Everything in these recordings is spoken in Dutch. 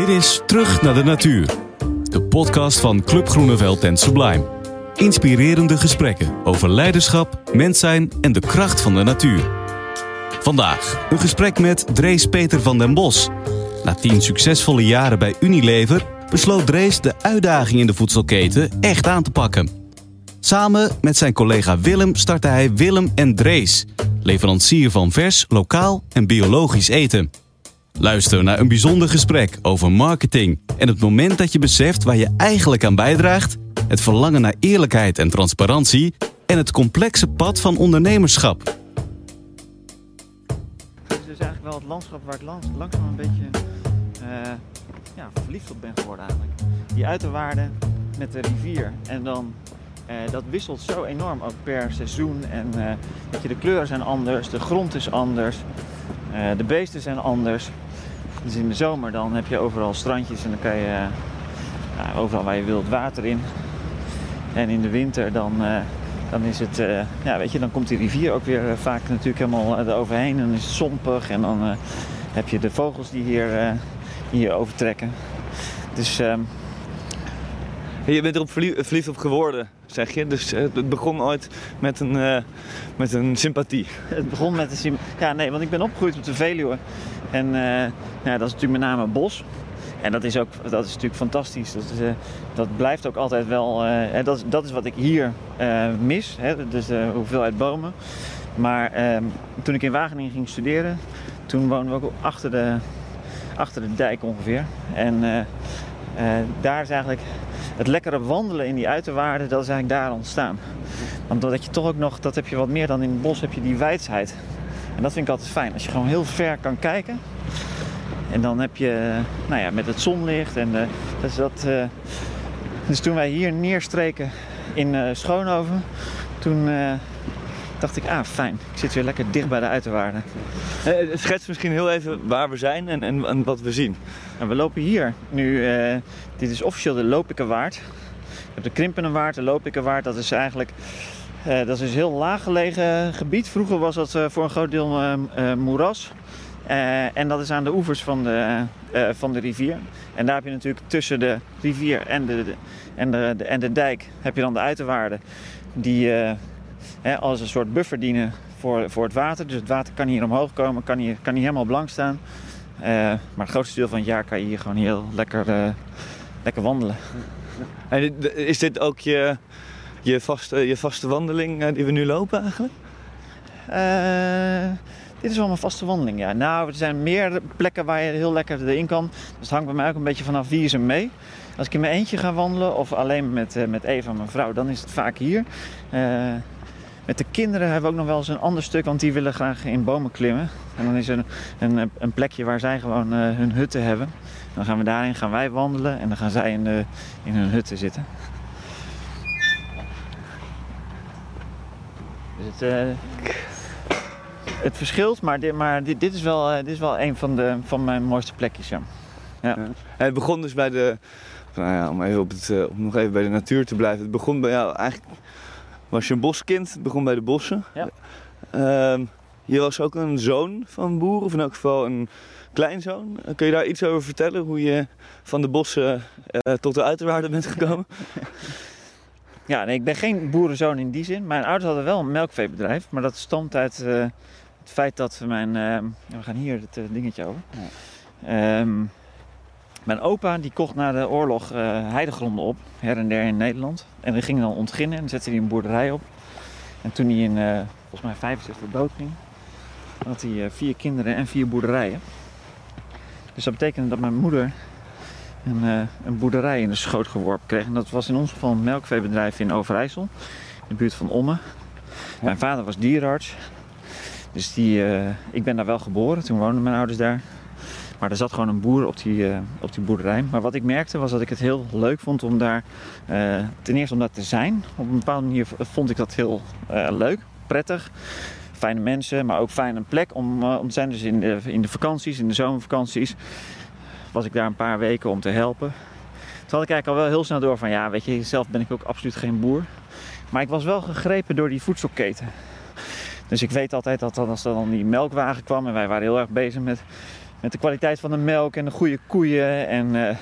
Dit is Terug naar de Natuur. De podcast van Club Groeneveld en Sublime. Inspirerende gesprekken over leiderschap, mens zijn en de kracht van de natuur. Vandaag een gesprek met Drees Peter van den Bos. Na tien succesvolle jaren bij Unilever besloot Drees de uitdaging in de voedselketen echt aan te pakken. Samen met zijn collega Willem startte hij Willem en Drees, leverancier van vers, lokaal en biologisch eten. Luister naar een bijzonder gesprek over marketing en het moment dat je beseft waar je eigenlijk aan bijdraagt, het verlangen naar eerlijkheid en transparantie en het complexe pad van ondernemerschap. Het is dus eigenlijk wel het landschap waar ik langzaam een beetje uh, ja, verliefd op ben geworden eigenlijk. Die uiterwaarden met de rivier en dan uh, dat wisselt zo enorm ook per seizoen en uh, je, de kleuren zijn anders, de grond is anders, de beesten zijn anders. Dus in de zomer dan heb je overal strandjes en dan kan je overal waar je wilt water in. En in de winter dan, dan is het, ja weet je, dan komt die rivier ook weer vaak natuurlijk helemaal eroverheen. En dan is het zompig en dan heb je de vogels die hier, hier overtrekken. Dus... Um... Je bent erop verliefd op geworden, zeg je. Dus het begon ooit met een, met een sympathie. Het begon met een sympathie. Ja, nee, want ik ben opgegroeid op de Veluwe. En uh, ja, dat is natuurlijk met name bos. En dat is, ook, dat is natuurlijk fantastisch. Dat, is, dat blijft ook altijd wel. Dat, dat is wat ik hier mis. Hè? Dus de hoeveelheid bomen. Maar ehm, toen ik in Wageningen ging studeren, toen woonden we ook achter de, achter de dijk ongeveer. En daar is eigenlijk het lekkere wandelen in die uiterwaarden, dat is eigenlijk daar ontstaan. Want dat je toch ook nog, dat heb je wat meer dan in het bos, heb je die wijsheid. En dat vind ik altijd fijn. Als je gewoon heel ver kan kijken. En dan heb je, nou ja, met het zonlicht en uh, dus dat. Uh, dus toen wij hier neerstreken in uh, Schoonhoven, toen dacht ik, ah fijn, ik zit weer lekker dicht bij de uiterwaarden. schets misschien heel even waar we zijn en, en, en wat we zien. En we lopen hier nu, dit is officieel de Lopikenwaard. Je hebt de Krimpenenwaard, de Lopikenwaard, dat is eigenlijk uh, dat is een heel laag gelegen gebied. Vroeger was dat uh, voor een groot deel uh, moeras. en dat is aan de oevers van de, van de rivier. En daar heb je natuurlijk tussen de rivier en de, de en, de, de, en de dijk heb je dan de uiterwaarden. Die als een soort buffer dienen voor, voor het water. Dus het water kan hier omhoog komen, kan hier, kan hier helemaal blank staan. maar het grootste deel van het jaar kan je hier gewoon heel lekker, lekker wandelen. En is dit ook je je vaste, je vaste wandeling eh, die we nu lopen eigenlijk? Uh, dit is wel mijn vaste wandeling, ja. Nou, er zijn meer plekken waar je heel lekker erin kan. Dus het hangt bij mij ook een beetje vanaf wie is er mee. Als ik in mijn eentje ga wandelen of alleen met, met Eva, mijn vrouw, dan is het vaak hier. Uh, met de kinderen hebben we ook nog wel eens een ander stuk, want die willen graag in bomen klimmen. En dan is er een, een, plekje waar zij gewoon hun hutten hebben. Dan gaan we daarin, gaan wij wandelen en dan gaan zij in, in hun hutten zitten. Dus het, uh, het verschilt, maar, dit, maar dit, dit, is wel, uh, dit is wel een van, de, van mijn mooiste plekjes. Ja. Het begon dus bij de, nou ja, om, op het, uh, nog even bij de natuur te blijven. Het begon bij jou eigenlijk, was je een boskind, begon bij de bossen. Ja. Uh, je was ook een zoon van boeren, of in elk geval een kleinzoon. Kun je daar iets over vertellen, hoe je van de bossen tot de uiterwaarden bent gekomen? Ja, nee, ik ben geen boerenzoon in die zin. Mijn ouders hadden wel een melkveebedrijf, maar dat stamt uit uh, het feit dat mijn. Uh, we gaan hier het uh, dingetje over. Ja. Um, mijn opa die kocht na de oorlog heidegronden op, her en der in Nederland. En die ging dan ontginnen en zette hij een boerderij op. En toen hij in volgens mij 65 dood ging, had hij vier kinderen en vier boerderijen. Dus dat betekende dat mijn moeder een, een boerderij in de schoot geworpen kreeg. En dat was in ons geval een melkveebedrijf in Overijssel, in de buurt van Ommen. Mijn vader was dierenarts. Dus die, ik ben daar wel geboren, toen woonden mijn ouders daar. Maar er zat gewoon een boer op die, uh, op die boerderij. Maar wat ik merkte was dat ik het heel leuk vond om daar, ten eerste om daar te zijn. Op een bepaalde manier vond ik dat heel leuk, prettig fijne mensen, maar ook fijne plek om, om te zijn. Dus in de, in de vakanties, in de zomervakanties was ik daar een paar weken om te helpen. Toen had ik eigenlijk al wel heel snel door van ja, weet je, zelf ben ik ook absoluut geen boer. Maar ik was wel gegrepen door die voedselketen. Dus ik weet altijd dat als er dan die melkwagen kwam en wij waren heel erg bezig met, met de kwaliteit van de melk en de goede koeien. En eh,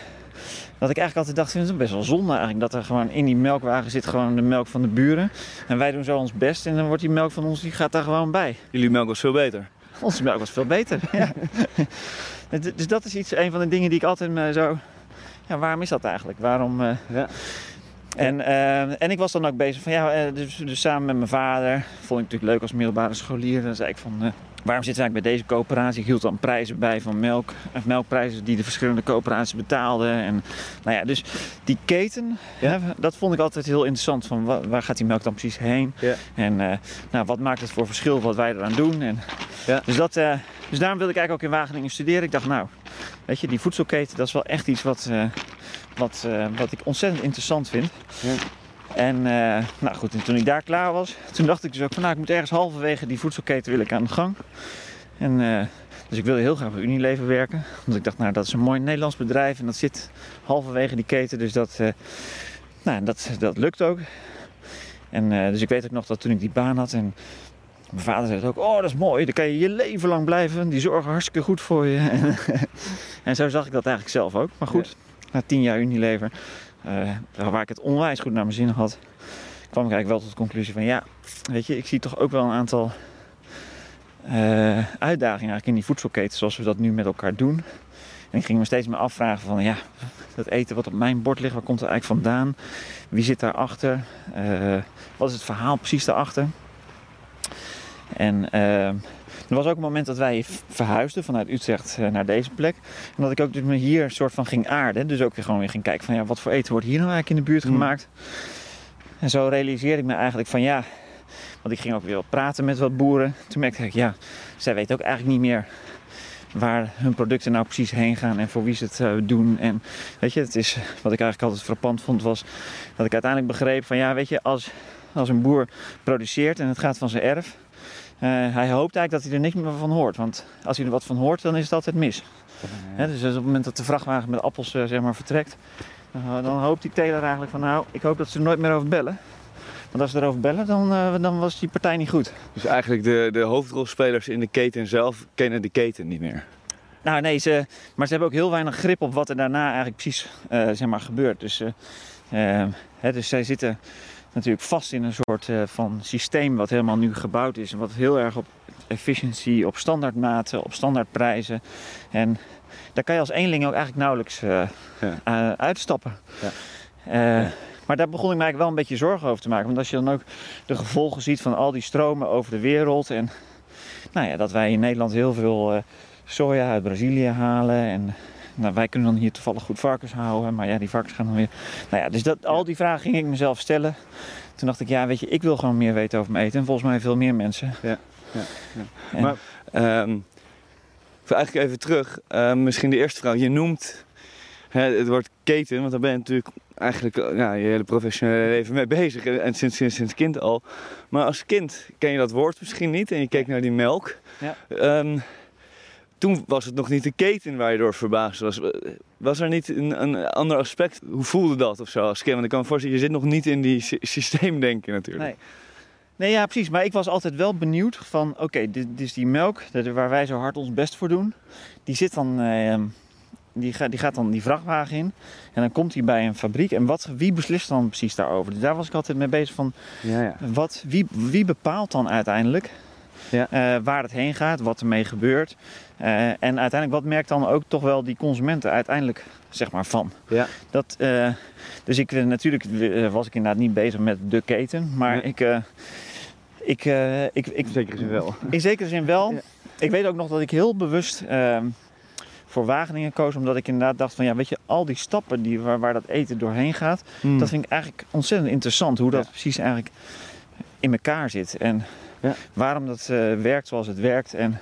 dat ik eigenlijk altijd dacht, het is best wel zonde eigenlijk. Dat er gewoon in die melkwagen zit gewoon de melk van de buren. En wij doen zo ons best en dan wordt die melk van ons, die gaat daar gewoon bij. Jullie melk was veel beter. Onze melk was veel beter, ja. dus dat is iets, een van de dingen die ik altijd me zo... Ja, waarom is dat eigenlijk? Waarom... Uh... Ja. En, uh, en ik was dan ook bezig van ja, uh, dus, dus, samen met mijn vader. Vond ik natuurlijk leuk als middelbare scholier. Dan zei ik van uh, waarom zitten we eigenlijk bij deze coöperatie? Ik hield dan prijzen bij van melk, melkprijzen die de verschillende coöperaties betaalden. En nou ja, dus die keten, ja. dat vond ik altijd heel interessant. Van waar, waar gaat die melk dan precies heen? Ja. En nou, wat maakt het voor verschil wat wij eraan doen? En, ja. dus, dat, dus daarom wilde ik eigenlijk ook in Wageningen studeren. Ik dacht nou, weet je, die voedselketen, dat is wel echt iets wat wat, wat ik ontzettend interessant vind. En uh, nou goed, en toen ik daar klaar was, toen dacht ik dus ook van nou, ik moet ergens halverwege die voedselketen wil ik aan de gang. En, uh, dus ik wilde heel graag bij Unilever werken. Want ik dacht, nou dat is een mooi Nederlands bedrijf en dat zit halverwege die keten. Dus dat, nou, dat, dat lukt ook. En dus ik weet ook nog dat toen ik die baan had en mijn vader zei ook, oh dat is mooi, dan kan je je leven lang blijven. Die zorgen hartstikke goed voor je. en zo zag ik dat eigenlijk zelf ook. Maar goed, na tien jaar Unilever, waar ik het onwijs goed naar mijn zin had, kwam ik eigenlijk wel tot de conclusie van ja, weet je, ik zie toch ook wel een aantal uh, uitdagingen eigenlijk in die voedselketen zoals we dat nu met elkaar doen. En ik ging me steeds meer afvragen van ja, dat eten wat op mijn bord ligt, waar komt het eigenlijk vandaan? Wie zit daarachter? Uh, wat is het verhaal precies daarachter? En uh, er was ook een moment dat wij verhuisden vanuit Utrecht eh, naar deze plek. En dat ik ook dus me hier een soort van ging aarden. Dus ook weer gewoon weer ging kijken van ja, wat voor eten wordt hier nou eigenlijk in de buurt Mm. gemaakt. En zo realiseerde ik me eigenlijk van ja, want ik ging ook weer wat praten met wat boeren. Toen merkte ik ja, zij weten ook eigenlijk niet meer waar hun producten nou precies heen gaan en voor wie ze het uh, doen. En weet je, het is, wat ik eigenlijk altijd frappant vond was dat ik uiteindelijk begreep van ja, weet je, als, als een boer produceert en het gaat van zijn erf, hij hoopt eigenlijk dat hij er niks meer van hoort. Want als hij er wat van hoort, dan is het altijd mis. Dus op het moment dat de vrachtwagen met appels uh, zeg maar, vertrekt, uh, dan hoopt die teler eigenlijk van nou, ik hoop dat ze er nooit meer over bellen. Want als ze erover bellen, dan, dan was die partij niet goed. Dus eigenlijk de, de hoofdrolspelers in de keten zelf kennen de keten niet meer. Nou nee, ze, maar ze hebben ook heel weinig grip op wat er daarna eigenlijk precies zeg maar, gebeurt. Dus, hè, dus zij zitten natuurlijk vast in een soort uh, van systeem wat helemaal nu gebouwd is. En wat heel erg op efficiëntie, op standaardmaten, op standaardprijzen. En daar kan je als eenling ook eigenlijk nauwelijks uh, ja. uh, uitstappen. Ja. Ja. Maar daar begon ik me eigenlijk wel een beetje zorgen over te maken. Want als je dan ook de gevolgen ziet van al die stromen over de wereld. En nou ja, dat wij in Nederland heel veel soja uit Brazilië halen. En nou, wij kunnen dan hier toevallig goed varkens houden, maar ja, die varkens gaan dan weer. Nou ja, dus dat, al die vragen ging ik mezelf stellen. Toen dacht ik, ja, weet je, ik wil gewoon meer weten over mijn eten. En volgens mij veel meer mensen. Ja, ja, ja. En, maar um, eigenlijk even terug. Uh, misschien de eerste vraag. Je noemt hè, het woord keten, want daar ben je natuurlijk eigenlijk ja, je hele professionele leven mee bezig. En sinds, sinds, sinds kind al. Maar als kind ken je dat woord misschien niet en je keek naar die melk. Ja. Um, toen was het nog niet de keten waar je door verbaasd was. Was er niet een, een ander aspect? Hoe voelde dat of zo als kind? Want ik kan me voorstellen, je zit nog niet in die systeemdenken natuurlijk. Nee. Nee, ja, precies. Maar ik was altijd wel benieuwd van, oké, okay, dit, dit, is die melk waar wij zo hard ons best voor doen. Die zit dan, eh, die, gaat, die gaat dan die vrachtwagen in. En dan komt hij bij een fabriek. En wat, wie beslist dan precies daarover? Dus daar was ik altijd mee bezig van, ja, ja. Wat, wie, wie bepaalt dan uiteindelijk ja. uh, waar het heen gaat, wat ermee gebeurt. Uh, en uiteindelijk, wat merkt dan ook toch wel die consumenten uiteindelijk zeg maar van? Ja. Dat, uh, dus ik, natuurlijk was ik inderdaad niet bezig met de keten, maar ik, ik, ik, ik... In zekere zin wel. In zekere zin wel. Ja. Ik weet ook nog dat ik heel bewust ehm, voor Wageningen koos, omdat ik inderdaad dacht van ja, weet je, al die stappen die, waar, waar dat eten doorheen gaat, Mm. dat vind ik eigenlijk ontzettend interessant hoe dat Ja. precies eigenlijk in elkaar zit. En Ja. waarom dat eh, werkt zoals het werkt. En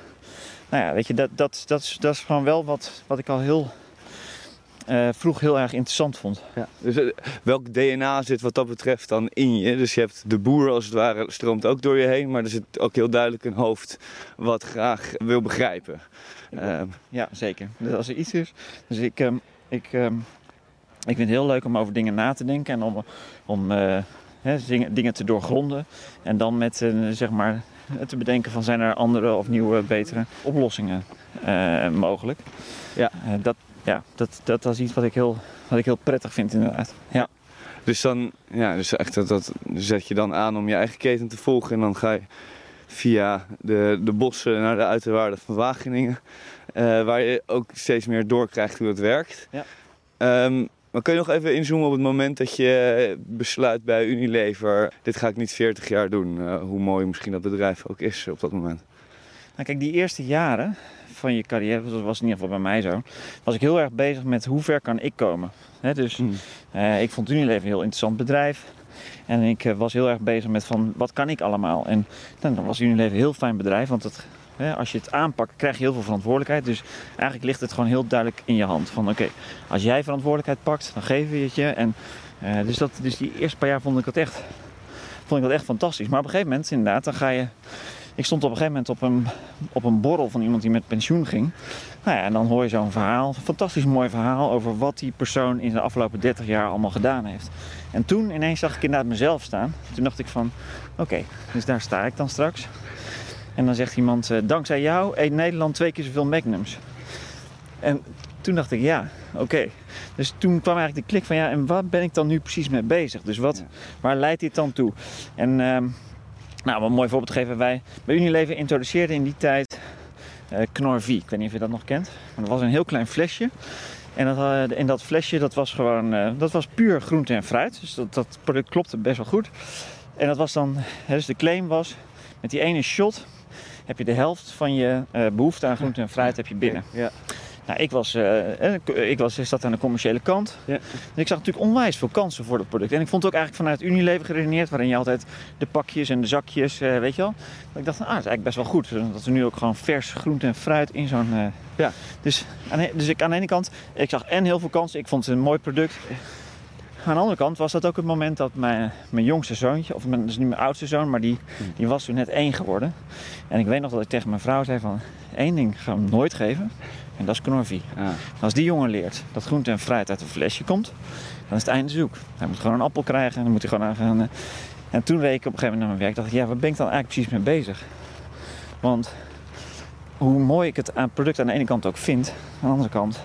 nou ja, weet je, dat, dat, dat, is, dat is gewoon wel wat, wat ik al heel eh, vroeg heel erg interessant vond. Ja. Dus eh, welk DNA zit wat dat betreft dan in je? Dus je hebt de boer als het ware stroomt ook door je heen, maar er zit ook heel duidelijk een hoofd wat graag wil begrijpen. Ehm, Ja, zeker. Dus als er iets is. Dus ik, ehm, ik, ehm, ik vind het heel leuk om over dingen na te denken en om, om hè, dingen, te doorgronden. En dan met, eh, zeg maar, te bedenken van zijn er andere of nieuwe, betere oplossingen uh, mogelijk. Ja. Uh, dat, ja, dat, dat, is iets wat ik heel, wat ik heel prettig vind inderdaad. Ja. Dus dan ja, dus echt dat, dat zet je dan aan om je eigen keten te volgen en dan ga je via de, de bossen naar de uiterwaarden van Wageningen. Uh, waar je ook steeds meer doorkrijgt hoe het werkt. Ja. Um, maar kun je nog even inzoomen op het moment dat je besluit bij Unilever... dit ga ik niet 40 jaar doen, uh, hoe mooi misschien dat bedrijf ook is op dat moment? Nou kijk, die eerste jaren van je carrière, dat was in ieder geval bij mij zo... was ik heel erg bezig met hoe ver kan ik komen. He, dus Hmm. uh, ik vond Unilever een heel interessant bedrijf... En ik was heel erg bezig met van wat kan ik allemaal. En dan was Unilever een heel fijn bedrijf, want het, als je het aanpakt krijg je heel veel verantwoordelijkheid. Dus eigenlijk ligt het gewoon heel duidelijk in je hand. Van oké, als jij verantwoordelijkheid pakt, dan geven we het je. En, uh, dus, dat, dus die eerste paar jaar vond ik dat echt, vond ik dat echt fantastisch. Maar op een gegeven moment inderdaad, dan ga je... Ik stond op een gegeven moment op een, op een borrel van iemand die met pensioen ging. Nou ja, en dan hoor je zo'n verhaal, een fantastisch mooi verhaal over wat die persoon in de afgelopen 30 jaar allemaal gedaan heeft. En toen ineens zag ik inderdaad mezelf staan. Toen dacht ik van, oké, dus daar sta ik dan straks. En dan zegt iemand, uh, dankzij jou eet Nederland twee keer zoveel Magnums. En toen dacht ik, ja, oké. Okay. Dus toen kwam eigenlijk de klik van, ja, en waar ben ik dan nu precies mee bezig? Dus wat, waar leidt dit dan toe? En, uh, nou, om een mooi voorbeeld te geven, wij bij Unilever introduceerden in die tijd uh, Knorr V. Ik weet niet of je dat nog kent. Maar dat was een heel klein flesje. En dat, in dat flesje, dat was gewoon, uh, dat was puur groente en fruit. Dus dat, dat product klopte best wel goed. En dat was dan, dus de claim was, met die ene shot heb je de helft van je uh, behoefte aan groente en fruit heb je binnen. Ja. Nou, ik was, uh, ik was, zat aan de commerciële kant. Ja. En ik zag natuurlijk onwijs veel kansen voor dat product. En ik vond het ook eigenlijk vanuit Unilever geredeneerd, waarin je altijd de pakjes en de zakjes, uh, weet je wel. Dat ik dacht, ah, dat is eigenlijk best wel goed. Dat we nu ook gewoon vers groente en fruit in zo'n. Uh, ja. Dus, aan, dus ik aan de ene kant, ik zag en heel veel kansen. Ik vond het een mooi product. Aan de andere kant was dat ook het moment dat mijn, mijn jongste zoontje, of mijn, dus niet mijn oudste zoon, maar die, die was toen net één geworden. En ik weet nog dat ik tegen mijn vrouw zei van, één ding we hem nooit geven. En dat is Knorvie. Ah. Als die jongen leert dat groente en fruit uit een flesje komt, dan is het einde zoek. Hij moet gewoon een appel krijgen en dan moet hij gewoon aan gaan. En toen reed ik op een gegeven moment naar mijn werk. dacht ik, ja, waar ben ik dan eigenlijk precies mee bezig? Want hoe mooi ik het product aan de ene kant ook vind, aan de andere kant,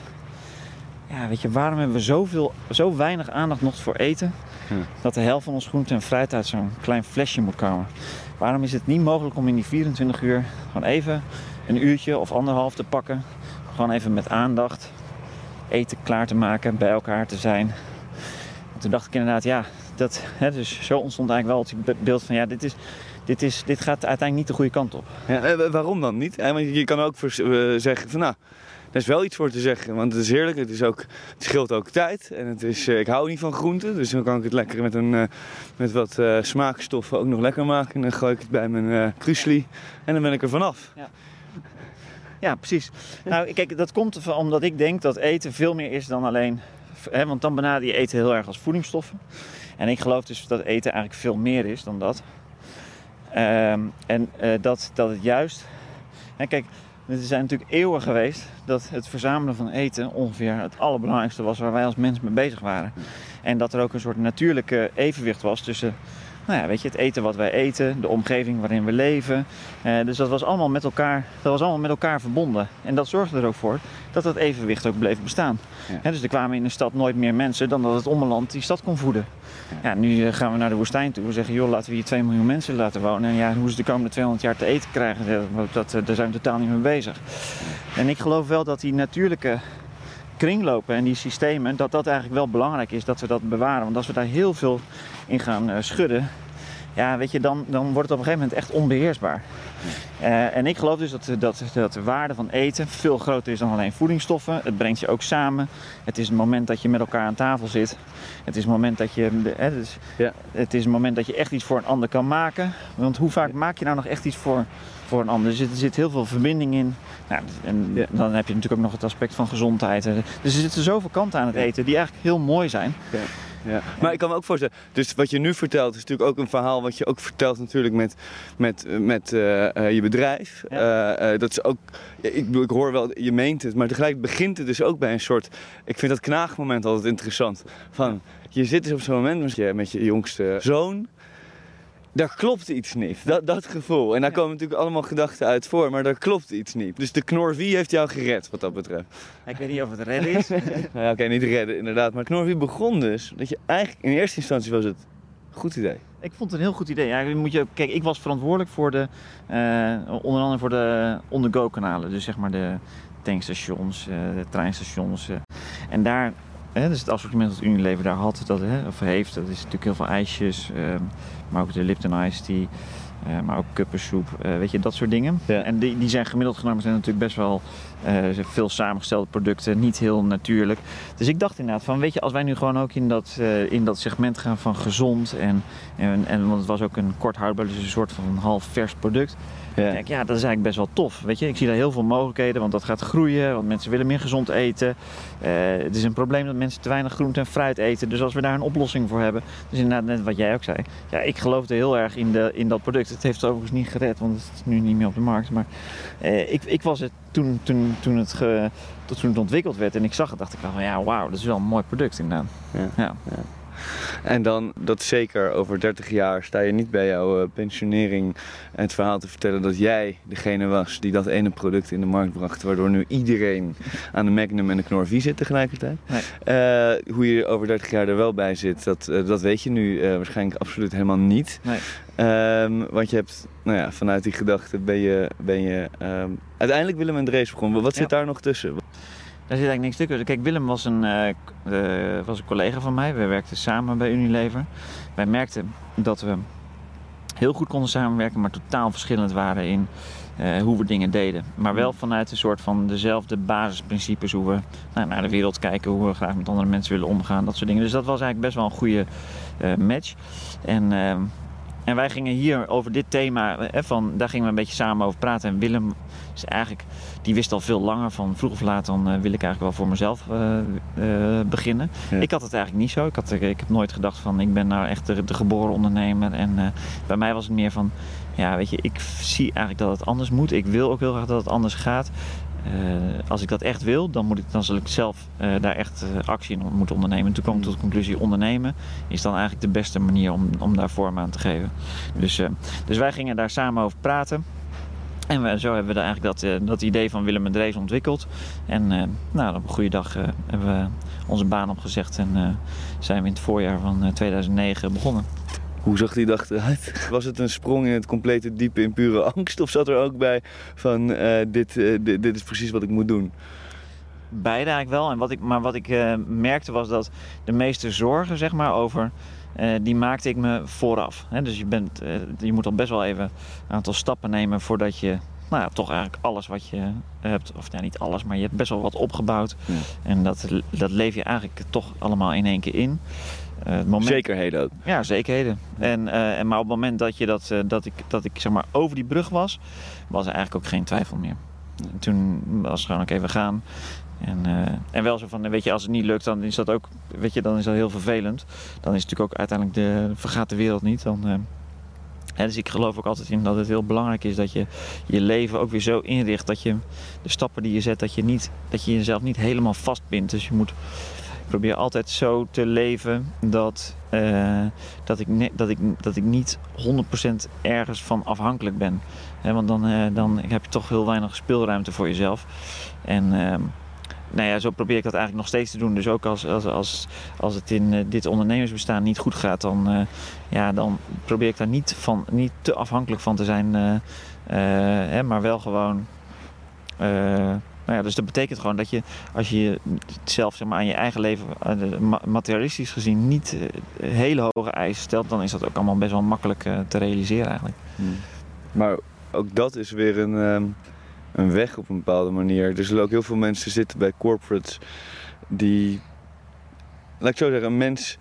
ja, weet je, waarom hebben we zoveel, zo weinig aandacht nog voor eten, hm. dat de helft van ons groente en fruit uit zo'n klein flesje moet komen? Waarom is het niet mogelijk om in die 24 uur gewoon even een uurtje of anderhalf te pakken, gewoon even met aandacht eten klaar te maken, bij elkaar te zijn. En toen dacht ik inderdaad, ja, dat, hè, dus zo ontstond eigenlijk wel het beeld van, ja, dit, is, dit, is, dit gaat uiteindelijk niet de goede kant op. Ja, eh, waarom dan niet? Want je kan ook uh, zeggen van, nou, daar is wel iets voor te zeggen, want het is heerlijk. Het, is ook, het scheelt ook tijd en het is, uh, ik hou niet van groenten, dus dan kan ik het lekker met, een, uh, met wat uh, smaakstoffen ook nog lekker maken. En dan gooi ik het bij mijn uh, en dan ben ik er vanaf. Ja. Ja, precies. Nou, kijk, dat komt omdat ik denk dat eten veel meer is dan alleen. Hè, want dan benader je eten heel erg als voedingsstoffen. En ik geloof dus dat eten eigenlijk veel meer is dan dat. Um, en dat, dat het juist. Hè, kijk, er zijn natuurlijk eeuwen geweest dat het verzamelen van eten ongeveer het allerbelangrijkste was waar wij als mens mee bezig waren. En dat er ook een soort natuurlijke evenwicht was tussen nou ja, weet je, het eten wat wij eten, de omgeving waarin we leven. Uh, dus dat was, allemaal met elkaar, dat was allemaal met elkaar verbonden. En dat zorgde er ook voor dat dat evenwicht ook bleef bestaan. Ja. He, dus er kwamen in de stad nooit meer mensen dan dat het ommeland die stad kon voeden. Ja. ja nu uh, gaan we naar de woestijn toe. We zeggen, joh, laten we hier 2 miljoen mensen laten wonen. En ja, hoe ze de komende 200 jaar te eten krijgen, dat, dat, daar zijn we totaal niet mee bezig. En ik geloof wel dat die natuurlijke kringlopen en die systemen, dat dat eigenlijk wel belangrijk is dat we dat bewaren. Want als we daar heel veel in gaan uh, schudden, ja, weet je, dan, dan wordt het op een gegeven moment echt onbeheersbaar. Uh, en ik geloof dus dat, dat, dat de waarde van eten veel groter is dan alleen voedingsstoffen. Het brengt je ook samen. Het is het moment dat je met elkaar aan tafel zit. Het is het moment dat je, hè, dus, ja. het is het moment dat je echt iets voor een ander kan maken. Want hoe vaak maak je nou nog echt iets voor, voor een ander? Er zit, er zit heel veel verbinding in. Nou, en Ja. dan heb je natuurlijk ook nog het aspect van gezondheid. Dus er zitten zoveel kanten aan het eten die eigenlijk heel mooi zijn. Ja. Maar ik kan me ook voorstellen, dus wat je nu vertelt is natuurlijk ook een verhaal wat je ook vertelt natuurlijk met, met, met uh, uh, je bedrijf. Ja. Uh, dat is ook, ik, ik hoor wel, je meent het, maar tegelijk begint het dus ook bij een soort, ik vind dat knaagmoment altijd interessant. Van, je zit dus op zo'n moment met je, met je jongste zoon daar klopt iets niet. Dat, dat gevoel. En daar komen natuurlijk allemaal gedachten uit voor, maar daar klopt iets niet. Dus de Knorvie heeft jou gered wat dat betreft. Ik weet niet of het redden is. nou ja, oké, niet redden inderdaad. Maar Knorvie begon dus dat je eigenlijk in eerste instantie was het goed idee. Ik vond het een heel goed idee. Ja, moet je, kijk, ik was verantwoordelijk voor de, uh, onder andere voor de on-the-go kanalen. Dus zeg maar de tankstations, uh, de treinstations. Uh. En daar Hè, dus het assortiment dat Unilever daar had, dat, hè, of heeft, dat is natuurlijk heel veel ijsjes, uh, maar ook de Lipton Ice Tea, uh, maar ook kuppensoep, uh, weet je, dat soort dingen. Ja. En die, die zijn gemiddeld genomen zijn natuurlijk best wel veel samengestelde producten, niet heel natuurlijk. Dus ik dacht inderdaad van, weet je, als wij nu gewoon ook in dat, in dat segment gaan van gezond en, en, en, want het was ook een kort houdbaar, dus een soort van half vers product. Ja. Ik denk, ja, dat is eigenlijk best wel tof. Weet je, ik zie daar heel veel mogelijkheden, want dat gaat groeien, want mensen willen meer gezond eten. Uh, het is een probleem dat mensen te weinig groente en fruit eten. Dus als we daar een oplossing voor hebben, dus inderdaad net wat jij ook zei. Ja, ik geloofde heel erg in, de, in dat product. Het heeft het overigens niet gered, want het is nu niet meer op de markt. Maar uh, ik, ik was het toen, toen, toen, het ge, toen het ontwikkeld werd en ik zag het, dacht ik wel van ja, wauw, dat is wel een mooi product inderdaad. Ja. ja. ja. En dan, dat zeker over 30 jaar, sta je niet bij jouw uh, pensionering en het verhaal te vertellen dat jij degene was die dat ene product in de markt bracht, waardoor nu iedereen aan de Magnum en de Knorr V zit tegelijkertijd. Nee. Uh, hoe je over 30 jaar er wel bij zit, dat, uh, dat weet je nu waarschijnlijk absoluut helemaal niet. Nee. Um, want je hebt, nou ja, vanuit die gedachte ben je, ben je um, uiteindelijk Willem en Drees begonnen. Wat zit Ja. daar nog tussen? Daar zit eigenlijk niks tussen. Kijk, Willem was een, uh, uh, was een collega van mij. We werkten samen bij Unilever. Wij merkten dat we heel goed konden samenwerken, maar totaal verschillend waren in uh, hoe we dingen deden. Maar wel vanuit een soort van dezelfde basisprincipes hoe we nou, naar de wereld kijken, hoe we graag met andere mensen willen omgaan, dat soort dingen. Dus dat was eigenlijk best wel een goede match. En, uh, en wij gingen hier over dit thema, eh, van, daar gingen we een beetje samen over praten. En Willem is eigenlijk, die wist al veel langer van vroeg of laat, dan uh, wil ik eigenlijk wel voor mezelf uh, beginnen. Ja. Ik had het eigenlijk niet zo. Ik, had, ik heb nooit gedacht van ik ben nou echt de, de geboren ondernemer. En bij mij was het meer van, ja weet je, ik zie eigenlijk dat het anders moet. Ik wil ook heel graag dat het anders gaat. Uh, als ik dat echt wil, dan, moet ik, dan zal ik zelf uh, daar echt uh, actie in moeten ondernemen. Toen kwam ik tot de conclusie: ondernemen is dan eigenlijk de beste manier om, om daar vorm aan te geven. Dus, dus wij gingen daar samen over praten. En we, zo hebben we eigenlijk dat, dat idee van Willem en Drees ontwikkeld. En nou, op een goede dag hebben we onze baan opgezegd en zijn we in het voorjaar van 2009 begonnen. Hoe zag die dag eruit? Was het een sprong in het complete diepe in pure angst? Of zat er ook bij van uh, dit, uh, dit, dit, is precies wat ik moet doen? Beide eigenlijk wel. En wat ik, maar wat ik uh, merkte was dat de meeste zorgen zeg maar, over... die maakte ik me vooraf. Hè? Dus je, bent, je moet al best wel even een aantal stappen nemen voordat je nou ja, toch eigenlijk alles wat je hebt, of ja, niet alles, maar je hebt best wel wat opgebouwd. Ja. En dat, dat leef je eigenlijk toch allemaal in één keer in. Uh, het moment... Zekerheden ook. Ja, zekerheden. En, uh, en, maar op het moment dat, je dat, uh, dat, ik, dat ik zeg maar over die brug was, was er eigenlijk ook geen twijfel meer. En toen was het gewoon oké, okay, we gaan. En, en wel zo van, weet je, als het niet lukt, dan is dat ook, weet je, dan is dat heel vervelend. Dan is het natuurlijk ook uiteindelijk de, vergaat de wereld niet. Dan, He, dus ik geloof ook altijd in dat het heel belangrijk is dat je je leven ook weer zo inricht dat je de stappen die je zet, dat je, niet, dat je jezelf niet helemaal vastbindt. Dus je moet probeer altijd zo te leven dat, uh, dat, ik, dat, ik, dat ik niet 100% ergens van afhankelijk ben. He, want dan, uh, dan heb je toch heel weinig speelruimte voor jezelf. En uh, nou ja, zo probeer ik dat eigenlijk nog steeds te doen. Dus ook als, als, als, als het in uh, dit ondernemersbestaan niet goed gaat, dan, ja, dan probeer ik daar niet, van, niet te afhankelijk van te zijn. Hè, maar wel gewoon. Nou ja, dus dat betekent gewoon dat je, als je zelf zeg maar, aan je eigen leven, materialistisch gezien, niet hele hoge eisen stelt, dan is dat ook allemaal best wel makkelijk te realiseren eigenlijk. Hmm. Maar ook dat is weer een. Um een weg op een bepaalde manier. Er zullen ook heel veel mensen zitten bij corporates die, laat ik zo zeggen, een mens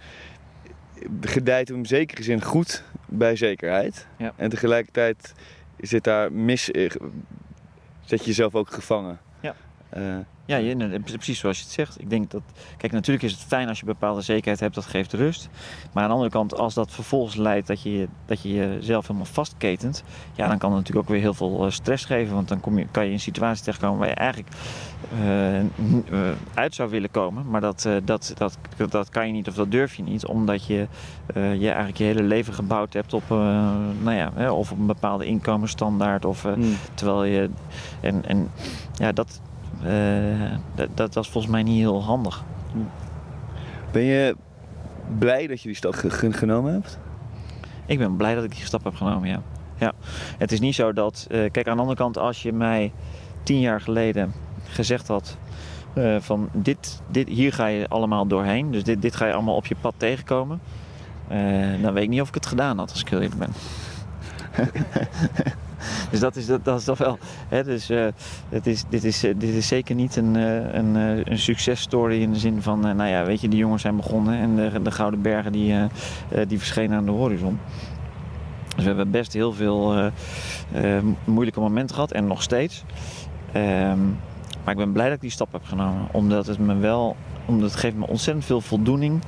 gedijt hem in zekere zin goed bij zekerheid. Ja. En tegelijkertijd zit daar mis, zet je jezelf ook gevangen. Ja. Uh, ja, je, precies zoals je het zegt. Ik denk dat, kijk, natuurlijk is het fijn als je bepaalde zekerheid hebt, dat geeft rust. Maar aan de andere kant, als dat vervolgens leidt dat je, dat je jezelf helemaal vastketent, ja, dan kan het natuurlijk ook weer heel veel eh, stress geven. Want dan kom je, kan je in een situatie terechtkomen waar je eigenlijk uh, uit zou willen komen. Maar dat, uh, dat, dat, dat kan je niet of dat durf je niet, omdat je, je eigenlijk je hele leven gebouwd hebt op, nou ja, of op een bepaalde inkomensstandaard. Of, hmm. Terwijl je. En, en ja, dat uh, dat, dat was volgens mij niet heel handig. Ben je blij dat je die stap genomen hebt? Ik ben blij dat ik die stap heb genomen, ja. ja. Het is niet zo dat... Uh, kijk, aan de andere kant, als je mij tien jaar geleden gezegd had... Uh, van dit, dit, hier ga je allemaal doorheen. Dus dit, dit ga je allemaal op je pad tegenkomen. dan weet ik niet of ik het gedaan had, als ik heel eerlijk ben. dus dat is, dat, dat is toch wel. Dus, uh, het is, dit, is, uh, dit is zeker niet een, uh, een, een successtory in de zin van, nou ja, weet je, die jongens zijn begonnen en de, de Gouden Bergen die, die verschenen aan de horizon. Dus we hebben best heel veel moeilijke momenten gehad en nog steeds. Um, maar ik ben blij dat ik die stap heb genomen, omdat het me wel, omdat het geeft me ontzettend veel voldoening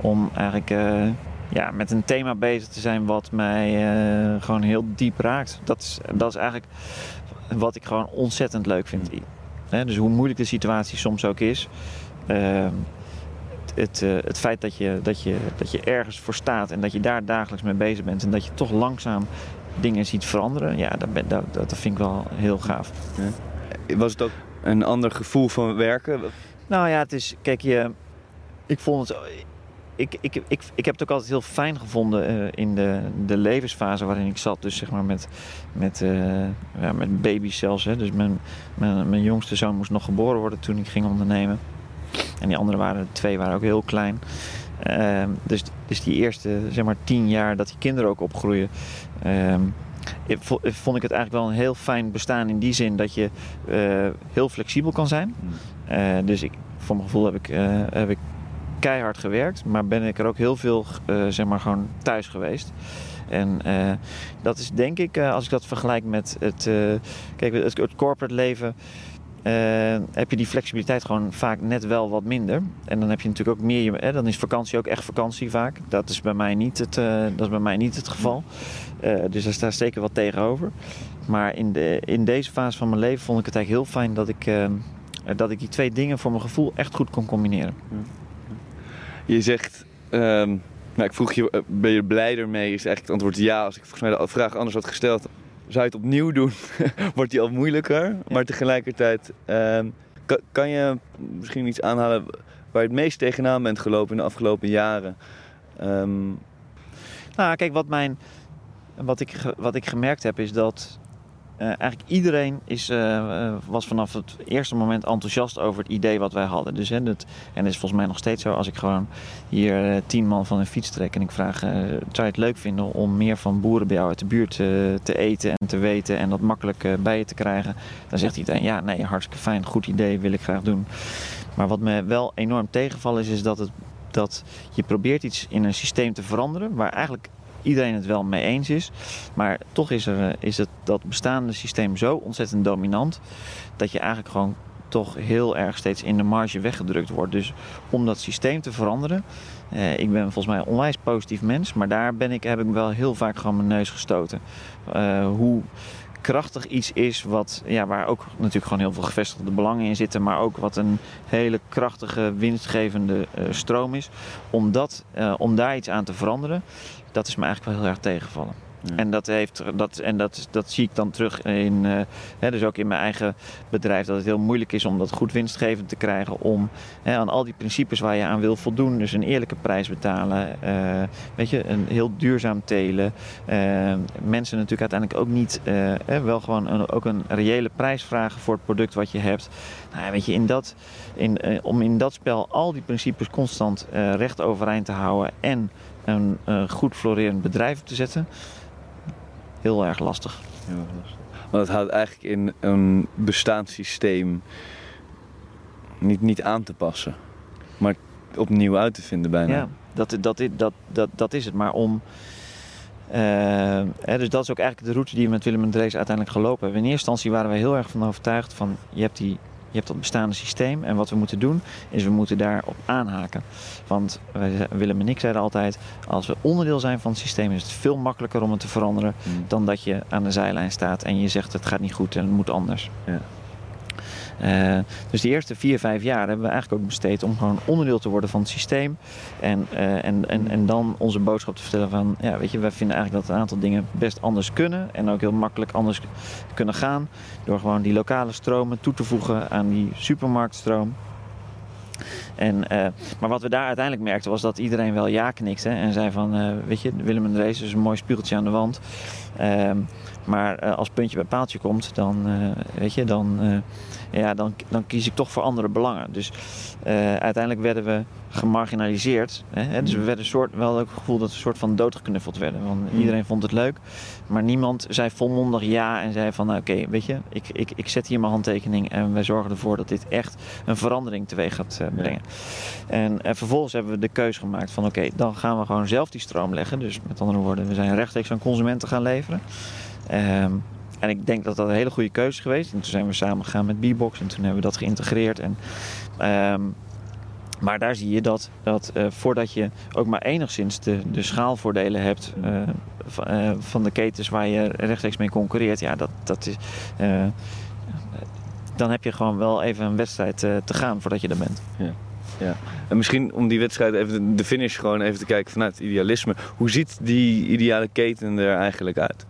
om eigenlijk ja, met een thema bezig te zijn wat mij uh, gewoon heel diep raakt. Dat is, dat is eigenlijk wat ik gewoon ontzettend leuk vind. dus hoe moeilijk de situatie soms ook is. Uh, het, uh, het feit dat je, dat, je, dat je ergens voor staat en dat je daar dagelijks mee bezig bent en dat je toch langzaam dingen ziet veranderen, ja, dat, ben, dat, dat vind ik wel heel gaaf. Ja. Was het ook een ander gevoel van werken? Nou ja, het is, kijk, je, ik vond het ik, ik, ik, ik heb het ook altijd heel fijn gevonden uh, in de, de levensfase waarin ik zat. Dus zeg maar met, met, uh, ja, met baby's zelfs. Hè. Dus mijn, mijn, mijn jongste zoon moest nog geboren worden toen ik ging ondernemen. En die andere waren, twee waren ook heel klein. Uh, dus, dus die eerste zeg maar tien jaar dat die kinderen ook opgroeien... Ehm, vond ik het eigenlijk wel een heel fijn bestaan in die zin dat je uh, heel flexibel kan zijn. Hmm. dus ik, voor mijn gevoel heb ik, heb ik keihard gewerkt, maar ben ik er ook heel veel, uh, zeg maar, gewoon thuis geweest. En uh, dat is denk ik, uh, als ik dat vergelijk met het, kijk, het, corporate leven, heb je die flexibiliteit gewoon vaak net wel wat minder. En dan heb je natuurlijk ook meer, dan is vakantie ook echt vakantie vaak. Dat is bij mij niet het, dat is bij mij niet het geval. dus daar staat zeker wat tegenover. Maar in, de, in deze fase van mijn leven vond ik het eigenlijk heel fijn dat ik, dat ik die twee dingen voor mijn gevoel echt goed kon combineren. Je zegt, um, nou, ik vroeg je, eh, ben je blij ermee? Is eigenlijk het antwoord ja. Als ik volgens mij de vraag anders had gesteld, zou je het opnieuw doen? Wordt die al moeilijker. Maar tegelijkertijd, um, kan, kan, je misschien iets aanhalen waar je het meest tegenaan bent gelopen in de afgelopen jaren? Um... Nou, kijk, wat, mijn, wat, ik, wat ik gemerkt heb is dat uh, eigenlijk iedereen is, uh, was vanaf het eerste moment enthousiast over het idee wat wij hadden. Dus, hè, en dat is volgens mij nog steeds zo. Als ik gewoon hier tien man van een fiets trek en ik vraag: zou je het leuk vinden om meer van boeren bij jou uit de buurt te eten en te weten en dat makkelijk bij je te krijgen? Dan zegt iedereen: ja, nee, hartstikke fijn, goed idee, wil ik graag doen. Maar wat me wel enorm tegenvalt is, is dat, het, dat je probeert iets in een systeem te veranderen waar eigenlijk iedereen het wel mee eens is. Maar toch is, er, eh, is het, dat bestaande systeem zo ontzettend dominant dat je eigenlijk gewoon toch heel erg steeds in de marge weggedrukt wordt. Dus om dat systeem te veranderen. Eh, ik ben volgens mij een onwijs positief mens, maar daar ben ik, heb ik wel heel vaak gewoon mijn neus gestoten. Uh, hoe krachtig iets is wat, ja, waar ook natuurlijk gewoon heel veel gevestigde belangen in zitten, maar ook wat een hele krachtige, winstgevende uh, stroom is. Om, dat, om daar iets aan te veranderen, dat is me eigenlijk wel heel erg tegengevallen. En, dat, heeft, dat, en dat, dat zie ik dan terug in, uh, hè, dus ook in mijn eigen bedrijf, dat het heel moeilijk is om dat goed winstgevend te krijgen. Om hè, aan al die principes waar je aan wil voldoen, dus een eerlijke prijs betalen, uh, weet je, een heel duurzaam telen. Uh, mensen natuurlijk uiteindelijk ook niet, wel gewoon een, ook een reële prijs vragen voor het product wat je hebt. Nou, weet je, in dat, in, om in dat spel al die principes constant recht overeind te houden en een goed florerend bedrijf te zetten heel erg lastig. Heel lastig. Want het houdt eigenlijk in een bestaanssysteem niet, niet aan te passen, maar opnieuw uit te vinden bijna. Ja, dat, dat, dat, dat, dat is het. Maar om. Uh, hè, dus dat is ook eigenlijk de route die we met Willem en Drees uiteindelijk gelopen hebben. In eerste instantie waren we heel erg van overtuigd van je hebt die je hebt dat bestaande systeem. En wat we moeten doen, is we moeten daarop aanhaken. Want wij, Willem en ik zeiden altijd, als we onderdeel zijn van het systeem, is het veel makkelijker om het te veranderen Mm. dan dat je aan de zijlijn staat en je zegt het gaat niet goed en het moet anders. Ja. Eh, dus die eerste vier, vijf jaar hebben we eigenlijk ook besteed om gewoon onderdeel te worden van het systeem. En, eh, en, en, en dan onze boodschap te vertellen van, ja, weet je, wij vinden eigenlijk dat een aantal dingen best anders kunnen. En ook heel makkelijk anders kunnen gaan. Door gewoon die lokale stromen toe te voegen aan die supermarktstroom. En, eh, maar wat we daar uiteindelijk merkten was dat iedereen wel ja knikte en zei van, eh, weet je, Willem en Drees is een mooi spiegeltje aan de wand. Ehm, maar eh, als puntje bij paaltje komt, dan, weet je, dan, ja, dan, dan kies ik toch voor andere belangen. Dus uiteindelijk werden we gemarginaliseerd. Hè? Dus we werden soort, wel ook het gevoel dat we een soort van doodgeknuffeld werden. Want Mm. iedereen vond het leuk, maar niemand zei volmondig ja en zei van, nou, oké, weet je, ik, ik, ik zet hier mijn handtekening en wij zorgen ervoor dat dit echt een verandering teweeg gaat brengen. En, eh, vervolgens hebben we de keuze gemaakt van, oké, dan gaan we gewoon zelf die stroom leggen. Dus met andere woorden, we zijn rechtstreeks aan consumenten gaan leveren. Ehm, en ik denk dat dat een hele goede keuze is geweest. En toen zijn we samen gegaan met B-Box en toen hebben we dat geïntegreerd. En, ehm, maar daar zie je dat, dat eh, voordat je ook maar enigszins de, de schaalvoordelen hebt eh, van, eh, van de ketens waar je rechtstreeks mee concurreert, ja, dat, dat is. Dan heb je gewoon wel even een wedstrijd eh, te gaan voordat je er bent. En misschien om die wedstrijd even de finish gewoon even te kijken vanuit idealisme. Hoe ziet die ideale keten er eigenlijk uit?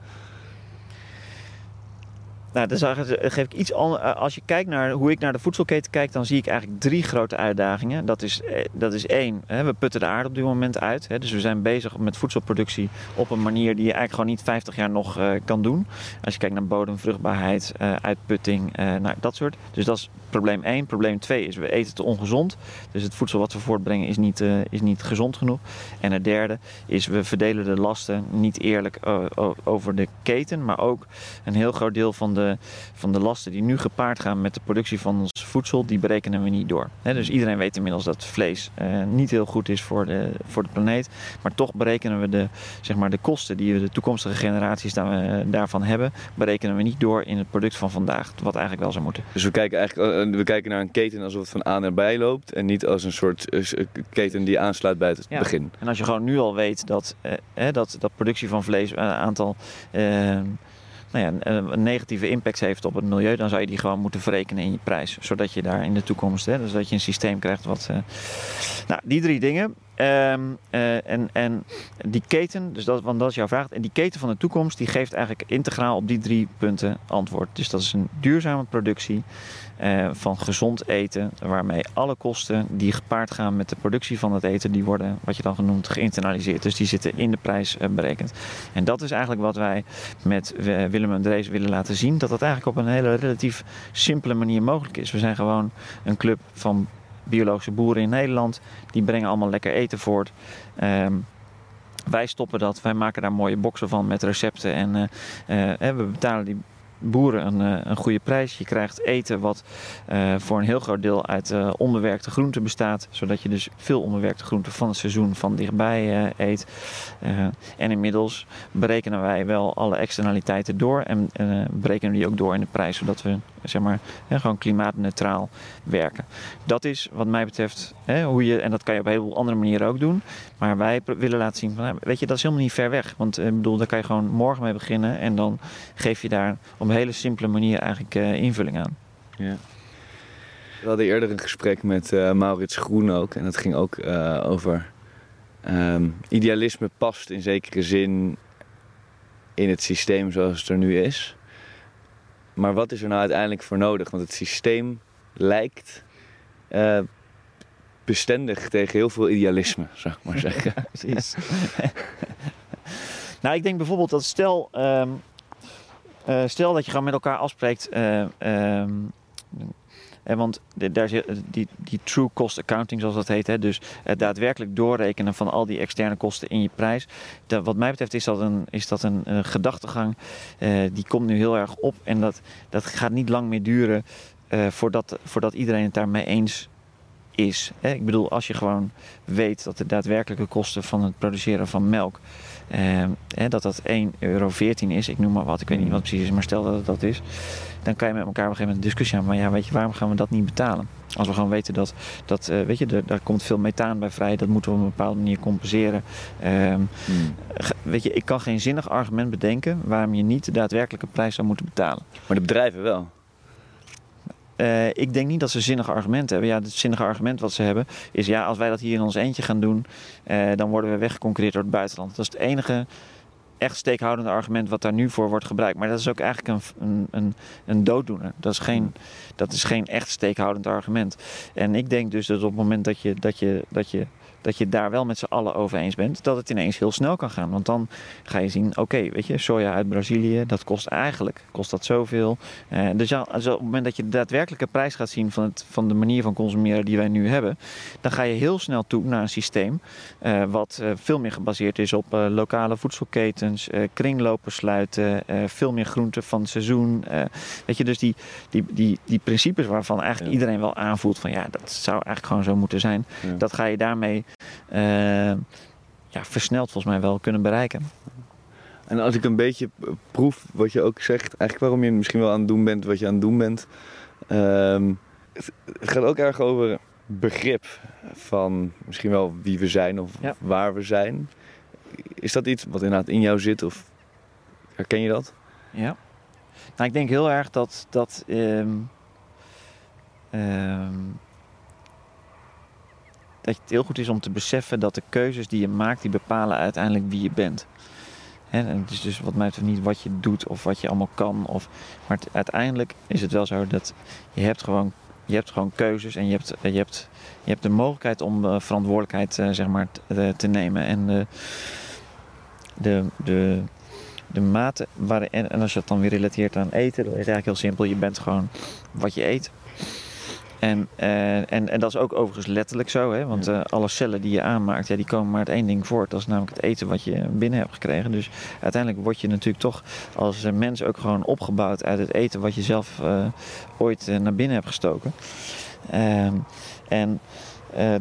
Nou, dan geef ik iets anders. Als je kijkt naar hoe ik naar de voedselketen kijk, dan zie ik eigenlijk drie grote uitdagingen. Dat is, eh, dat is één, hè, we putten de aarde op dit moment uit. Hè, dus we zijn bezig met voedselproductie op een manier die je eigenlijk gewoon niet 50 jaar nog eh, kan doen. Als je kijkt naar bodemvruchtbaarheid, eh, uitputting, eh, nou, dat soort. Dus dat is probleem één. Probleem twee is, we eten te ongezond. Dus het voedsel wat we voortbrengen is niet, eh, is niet gezond genoeg. En het derde is, we verdelen de lasten niet eerlijk eh, over de keten, maar ook een heel groot deel van de, van de lasten die nu gepaard gaan met de productie van ons voedsel, die berekenen we niet door. Dus iedereen weet inmiddels dat vlees eh, niet heel goed is voor de, voor de planeet. Maar toch berekenen we de, zeg maar, de kosten die we de toekomstige generaties daar, daarvan hebben, berekenen we niet door in het product van vandaag, wat eigenlijk wel zou moeten. Dus we kijken eigenlijk we kijken naar een keten alsof het van A naar B loopt. En niet als een soort eh, s- keten die aansluit bij het Ja. begin. En als je gewoon nu al weet dat, eh, dat, dat productie van vlees een aantal eh, nou ja, een, negatieve impact heeft op het milieu, dan zou je die gewoon moeten verrekenen in je prijs. Zodat je daar in de toekomst, hè, dus dat je een systeem krijgt wat. eh, nou, die drie dingen. Ehm, eh, en, en die keten, dus dat, want dat is jouw vraag. En die keten van de toekomst, die geeft eigenlijk integraal op die drie punten antwoord. Dus dat is een duurzame productie eh, van gezond eten, waarmee alle kosten die gepaard gaan met de productie van het eten, die worden, wat je dan genoemd, geïnternaliseerd. Dus die zitten in de prijs eh, berekend. En dat is eigenlijk wat wij met Willem en Drees willen laten zien, dat dat eigenlijk op een hele relatief simpele manier mogelijk is. We zijn gewoon een club van biologische boeren in Nederland. Die brengen allemaal lekker eten voort. Ehm, wij stoppen dat, wij maken daar mooie boxen van met recepten. En eh, eh, we betalen die boeren een, eh, een goede prijs. Je krijgt eten wat eh, voor een heel groot deel uit eh, onbewerkte groenten bestaat. Zodat je dus veel onbewerkte groenten van het seizoen van dichtbij eet. En inmiddels berekenen wij wel alle externaliteiten door. En berekenen die ook door in de prijs. Zodat we zeg maar, gewoon klimaatneutraal werken. Dat is wat mij betreft hoe je, en dat kan je op een heleboel andere manieren ook doen. Maar wij willen laten zien van, nou, weet je, dat is helemaal niet ver weg. Want ik bedoel, daar kan je gewoon morgen mee beginnen. En dan geef je daar op een hele simpele manier eigenlijk eh, invulling aan. We hadden eerder een gesprek met eh, Maurits Groen ook. En dat ging ook eh, over ehm, idealisme past in zekere zin in het systeem zoals het er nu is. Maar wat is er nou uiteindelijk voor nodig? Want het systeem lijkt bestendig tegen heel veel idealisme, zou ik maar zeggen. Precies. nou, ik denk bijvoorbeeld dat stel, ehm, eh, stel dat je gewoon met elkaar afspreekt. eh, ehm, eh, want daar zit die, die true cost accounting, zoals dat heet, hè, dus het daadwerkelijk doorrekenen van al die externe kosten in je prijs. Dat, wat mij betreft is dat een, is dat een eh, gedachtegang eh, die komt nu heel erg op. En dat, dat gaat niet lang meer duren eh, voordat, voordat iedereen het daarmee eens is. Ik bedoel, als je gewoon weet dat de daadwerkelijke kosten van het produceren van melk, eh, hè, dat dat 1,14 euro is, ik noem maar wat, ik weet niet wat precies is, maar stel dat het dat is, dan kan je met elkaar op een gegeven moment een discussie aan, maar ja, weet je, waarom gaan we dat niet betalen? Als we gewoon weten dat, dat uh, weet je, er, daar komt veel methaan bij vrij, dat moeten we op een bepaalde manier compenseren. Um, hmm. Weet je, ik kan geen zinnig argument bedenken waarom je niet de daadwerkelijke prijs zou moeten betalen. Maar de bedrijven wel. Uh, ik denk niet dat ze zinnige argumenten hebben. Ja, het zinnige argument wat ze hebben is: ja, als wij dat hier in ons eentje gaan doen, uh, dan worden we weggeconcureerd door het buitenland. Dat is het enige echt steekhoudende argument wat daar nu voor wordt gebruikt. Maar dat is ook eigenlijk een, een, een, dooddoener. Dat is, geen, dat is geen echt steekhoudend argument. En ik denk dus dat op het moment dat je, dat je, dat je dat je daar wel met z'n allen over eens bent, dat het ineens heel snel kan gaan. Want dan ga je zien, oké, weet je, soja uit Brazilië, dat kost eigenlijk kost dat zoveel. Uh, dus ja, op het moment dat je de daadwerkelijke prijs gaat zien van, het, van de manier van consumeren die wij nu hebben, dan ga je heel snel toe naar een systeem uh, wat uh, veel meer gebaseerd is op lokale voedselketens, kringlopen sluiten, veel meer groenten van het seizoen. weet je, dus die, die, die, die principes waarvan eigenlijk ja. iedereen wel aanvoelt van ja, dat zou eigenlijk gewoon zo moeten zijn, ja. dat ga je daarmee uh, ja, versneld volgens mij wel kunnen bereiken. En als ik een beetje proef wat je ook zegt, eigenlijk waarom je misschien wel aan het doen bent wat je aan het doen bent. Um, het, het, gaat ook erg over begrip van misschien wel wie we zijn of ja. waar we zijn. Is dat iets wat inderdaad in jou zit of herken je dat? Ja. Nou, ik denk heel erg dat, dat um, um, dat het heel goed is om te beseffen dat de keuzes die je maakt, die bepalen uiteindelijk wie je bent. en het is dus wat mij betreft niet wat je doet of wat je allemaal kan. Of, maar uiteindelijk is het wel zo dat je hebt gewoon, je hebt gewoon keuzes en je hebt, je hebt, je hebt de mogelijkheid om uh, verantwoordelijkheid uh, zeg maar, uh, te nemen. En de, de, de, de mate waarin, en, als je het dan weer relateert aan eten, dan is eigenlijk heel simpel. Je bent gewoon wat je eet. En, uh, en, en dat is ook overigens letterlijk zo, hè? want uh, alle cellen die je aanmaakt, ja, die komen maar uit één ding voort. Dat is namelijk het eten wat je binnen hebt gekregen. Dus uiteindelijk word je natuurlijk toch als mens ook gewoon opgebouwd uit het eten wat je zelf uh, ooit naar binnen hebt gestoken. Ehm, en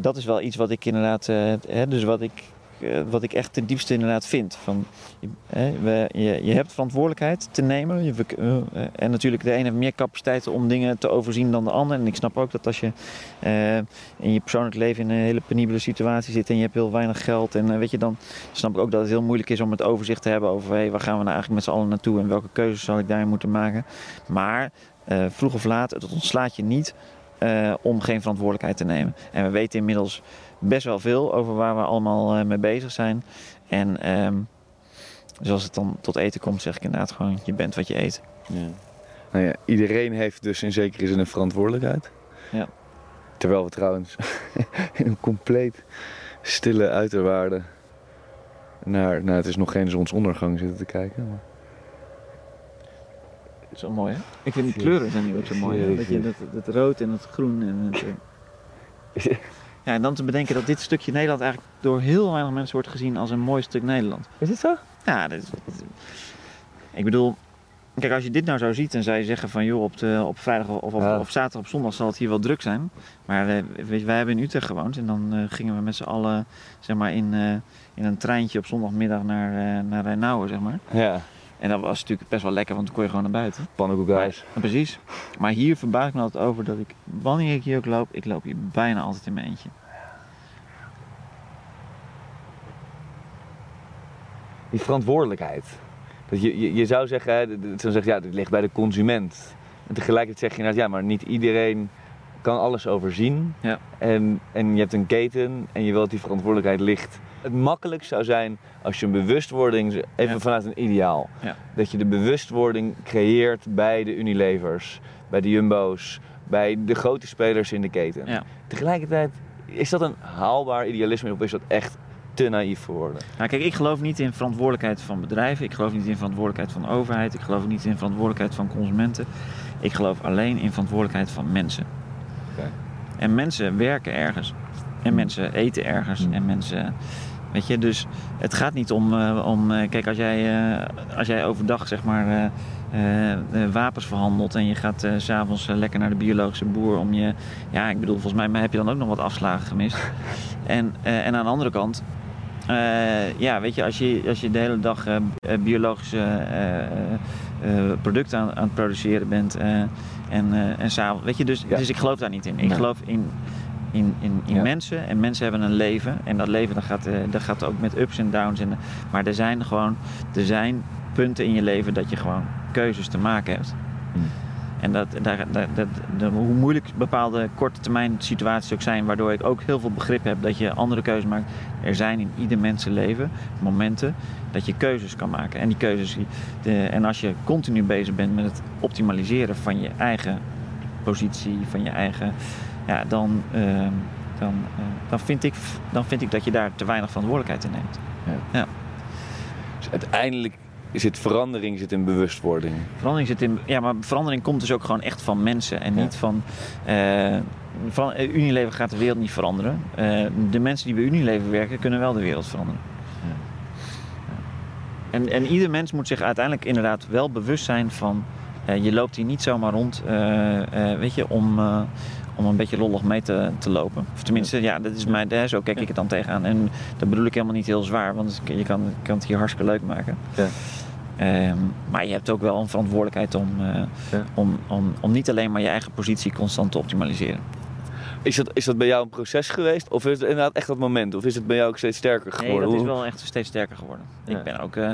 dat is wel iets wat ik inderdaad, hè, dus wat ik wat ik echt ten diepste inderdaad vind. Van, je, je, je, hebt verantwoordelijkheid te nemen. Je, uh, en natuurlijk, de ene heeft meer capaciteit om dingen te overzien dan de ander. En ik snap ook dat als je uh, in je persoonlijk leven in een hele penibele situatie zit en je hebt heel weinig geld. En weet je, dan snap ik ook dat het heel moeilijk is om het overzicht te hebben over hey, waar gaan we nou eigenlijk met z'n allen naartoe en welke keuzes zal ik daarin moeten maken. Maar vroeg of laat, het ontslaat je niet om geen verantwoordelijkheid te nemen. En we weten inmiddels best wel veel over waar we allemaal uh, mee bezig zijn. En um, zoals het dan tot eten komt, zeg ik inderdaad gewoon: je bent wat je eet. Ja. Nou ja, iedereen heeft dus in zekere zin een verantwoordelijkheid. Ja. Terwijl we trouwens in een compleet stille uiterwaarde naar, nou het is nog geen zonsondergang zitten te kijken. Maar... Het is wel mooi hè? Ik vind die kleuren zijn nu ook zo mooi. Hè? Dat, je, dat, dat rood en het groen en het... Eh, Ja, en dan te bedenken dat dit stukje Nederland eigenlijk door heel weinig mensen wordt gezien als een mooi stuk Nederland. Is het zo? Ja, dit, ik bedoel, kijk, als je dit nou zo ziet en zou je zeggen van joh, op, de, op vrijdag of op, ja. of zaterdag of zondag zal het hier wel druk zijn. Maar uh, weet, wij hebben in Utrecht gewoond en dan uh, gingen we met z'n allen zeg maar, in, uh, in een treintje op zondagmiddag naar, naar Rijnauwen, zeg maar. Ja. En dat was natuurlijk best wel lekker, want dan kon je gewoon naar buiten. Pannenkoekijs. Precies. Maar hier verbaas ik me altijd over dat ik, wanneer ik hier ook loop, ik loop hier bijna altijd in mijn eentje. Die verantwoordelijkheid. Dat je, je, je zou zeggen, dan zeg je, ja, dit ligt bij de consument. En tegelijkertijd zeg je, nou, ja, maar niet iedereen kan alles overzien. Ja. En, en je hebt een keten en je wilt dat die verantwoordelijkheid ligt het makkelijk zou zijn als je een bewustwording, even Ja. vanuit een ideaal, Ja. dat je de bewustwording creëert bij de Unilevers, bij de Jumbo's, bij de grote spelers in de keten. Ja. Tegelijkertijd, is dat een haalbaar idealisme of is dat echt te naïef voor woorden? Nou, kijk, ik geloof niet in verantwoordelijkheid van bedrijven. Ik geloof niet in verantwoordelijkheid van de overheid. Ik geloof niet in verantwoordelijkheid van consumenten. Ik geloof alleen in verantwoordelijkheid van mensen. En mensen werken ergens. En mensen eten ergens. Hmm. En mensen Weet je, dus het gaat niet om, eh, om eh, kijk, als jij, eh, als jij overdag zeg maar wapens verhandelt en je gaat s s'avonds lekker naar de biologische boer om je, ja, ik bedoel, volgens mij heb je dan ook nog wat afslagen gemist. en, en aan de andere kant, ja, weet je, als je, als je de hele dag biologische producten aan, aan het produceren bent en, en s'avonds, weet je, dus, Ja. dus ik geloof daar niet in. Ik Nee. geloof in, in, in, in Ja. mensen en mensen hebben een leven en dat leven dat gaat, eh, dat gaat ook met ups en downs. En, maar er zijn gewoon, er zijn punten in je leven dat je gewoon keuzes te maken hebt. Hmm. En dat, daar, dat, de- hoe moeilijk bepaalde korte termijn situaties ook zijn, waardoor ik ook heel veel begrip heb dat je andere keuzes maakt. Er zijn in ieder mensenleven momenten dat je keuzes kan maken. En die keuzes, de, en als je continu bezig bent met het optimaliseren van je eigen positie, van je eigen, ja, dan, ehm, dan, eh, dan, vind ik, dan vind ik dat je daar te weinig verantwoordelijkheid in neemt. Dus uiteindelijk zit verandering zit in bewustwording. Verandering zit in. Ja, maar verandering komt dus ook gewoon echt van mensen en Ja. niet van. van eh, Unilever gaat de wereld niet veranderen. De mensen die bij Unilever werken kunnen wel de wereld veranderen. Ja. En, en ieder mens moet zich uiteindelijk inderdaad wel bewust zijn van. je loopt hier niet zomaar rond, weet je, om, om een beetje lollig mee te, te lopen. Of tenminste, ja, dat is mij, daar, zo kijk ik het dan tegenaan. En dat bedoel ik helemaal niet heel zwaar, want je kan, je kan het hier hartstikke leuk maken. Ja. Ehm, maar je hebt ook wel een verantwoordelijkheid om, eh, Ja. om, om, om niet alleen maar je eigen positie constant te optimaliseren. Is dat, is dat bij jou een proces geweest? Of is het inderdaad echt dat moment? Of is het bij jou ook steeds sterker Nee, geworden? dat is wel echt steeds sterker geworden. Ja. Ik ben ook eh,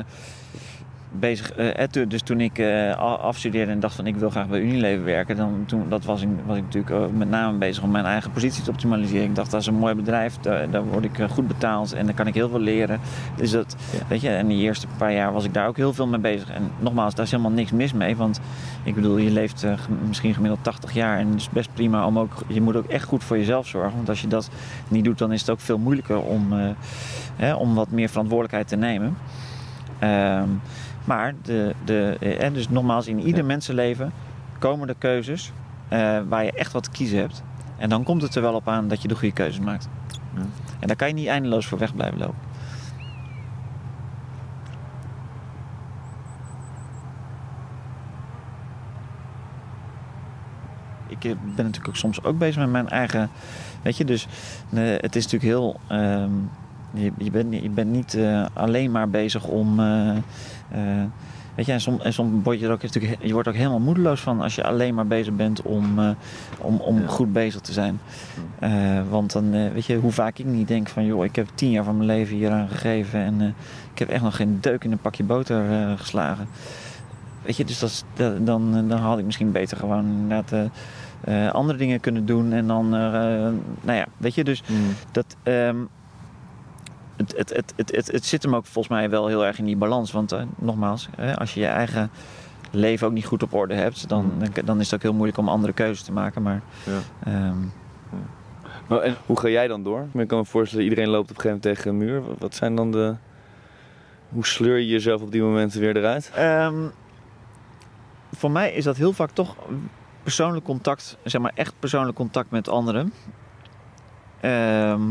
bezig. eh, eh, dus toen ik eh, afstudeerde en dacht van ik wil graag bij Unilever werken, dan toen, dat was, ik, was ik natuurlijk met name bezig om mijn eigen positie te optimaliseren. Ik dacht dat is een mooi bedrijf, daar, daar word ik goed betaald en daar kan ik heel veel leren. Dus dat, Ja. weet je, en die eerste paar jaar was ik daar ook heel veel mee bezig. En nogmaals, daar is helemaal niks mis mee, want ik bedoel, je leeft misschien gemiddeld 80 jaar en het is best prima om ook, je moet ook echt goed voor jezelf zorgen. Want als je dat niet doet, dan is het ook veel moeilijker om, hè, om wat meer verantwoordelijkheid te nemen. Ehm, maar, de, de, eh, en dus nogmaals, in ieder Ja. mensenleven komen er keuzes eh, waar je echt wat te kiezen hebt. En dan komt het er wel op aan dat je de goede keuzes maakt. Ja. En daar kan je niet eindeloos voor weg blijven lopen. Ik eh, ben natuurlijk ook soms ook bezig met mijn eigen. Weet je, dus het is natuurlijk heel. ehm, je, je, bent, niet- je bent niet eh, alleen maar bezig om. eh, eh, weet je, en soms en soms word je er ook natuurlijk. Je wordt ook helemaal moedeloos van als je alleen maar bezig bent om, om, om Ja. goed bezig te zijn. Eh, want dan, weet je, hoe vaak ik niet denk van, joh, ik heb tien jaar van mijn leven hier aan gegeven en ik heb echt nog geen deuk in een pakje boter geslagen. Weet je, dus dat, is- dat- dan, dan had ik misschien beter gewoon inderdaad andere dingen kunnen doen en dan, nou ja, weet je, dus Mm. dat. ehm, het, het, het, het, het, het zit hem ook volgens mij wel heel erg in die balans. Want eh, nogmaals, hè, als je je eigen leven ook niet goed op orde hebt, dan, dan, dan is het ook heel moeilijk om andere keuzes te maken. Maar Ja. ehm, Maar en hoe ga jij dan door? Ik kan me voorstellen, iedereen loopt op een gegeven moment tegen een muur. Wat- Wat zijn dan de... Hoe sleur je jezelf op die momenten weer eruit? Ehm, voor mij is dat heel vaak toch persoonlijk contact, zeg maar echt persoonlijk contact met anderen. Ehm,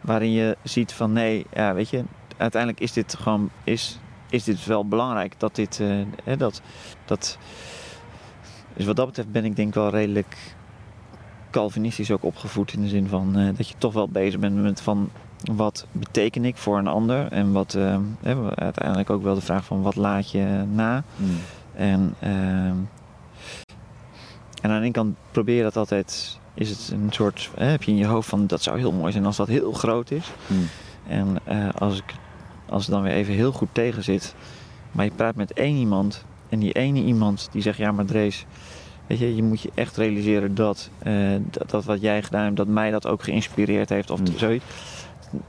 waarin je ziet van nee, ja, weet je, uiteindelijk is dit gewoon is, is dit wel belangrijk dat dit eh, hè, dat dat dus wat dat betreft ben ik denk wel redelijk Calvinistisch ook opgevoed in de zin van eh, dat je toch wel bezig bent met van wat beteken ik voor een ander? En wat eh, hè, uiteindelijk ook wel de vraag van wat laat je na? En, ehm, en aan de ene kant probeer je dat altijd, is het een soort, hè, heb je in je hoofd van dat zou heel mooi zijn als dat heel groot is. Mm. En eh, als, ik, als het dan weer even heel goed tegen zit, maar je praat met één iemand en die ene iemand die zegt ja maar Drees, weet je, je moet je echt realiseren dat, eh, dat, dat wat jij gedaan hebt, dat mij dat ook geïnspireerd heeft of Mm. zoiets.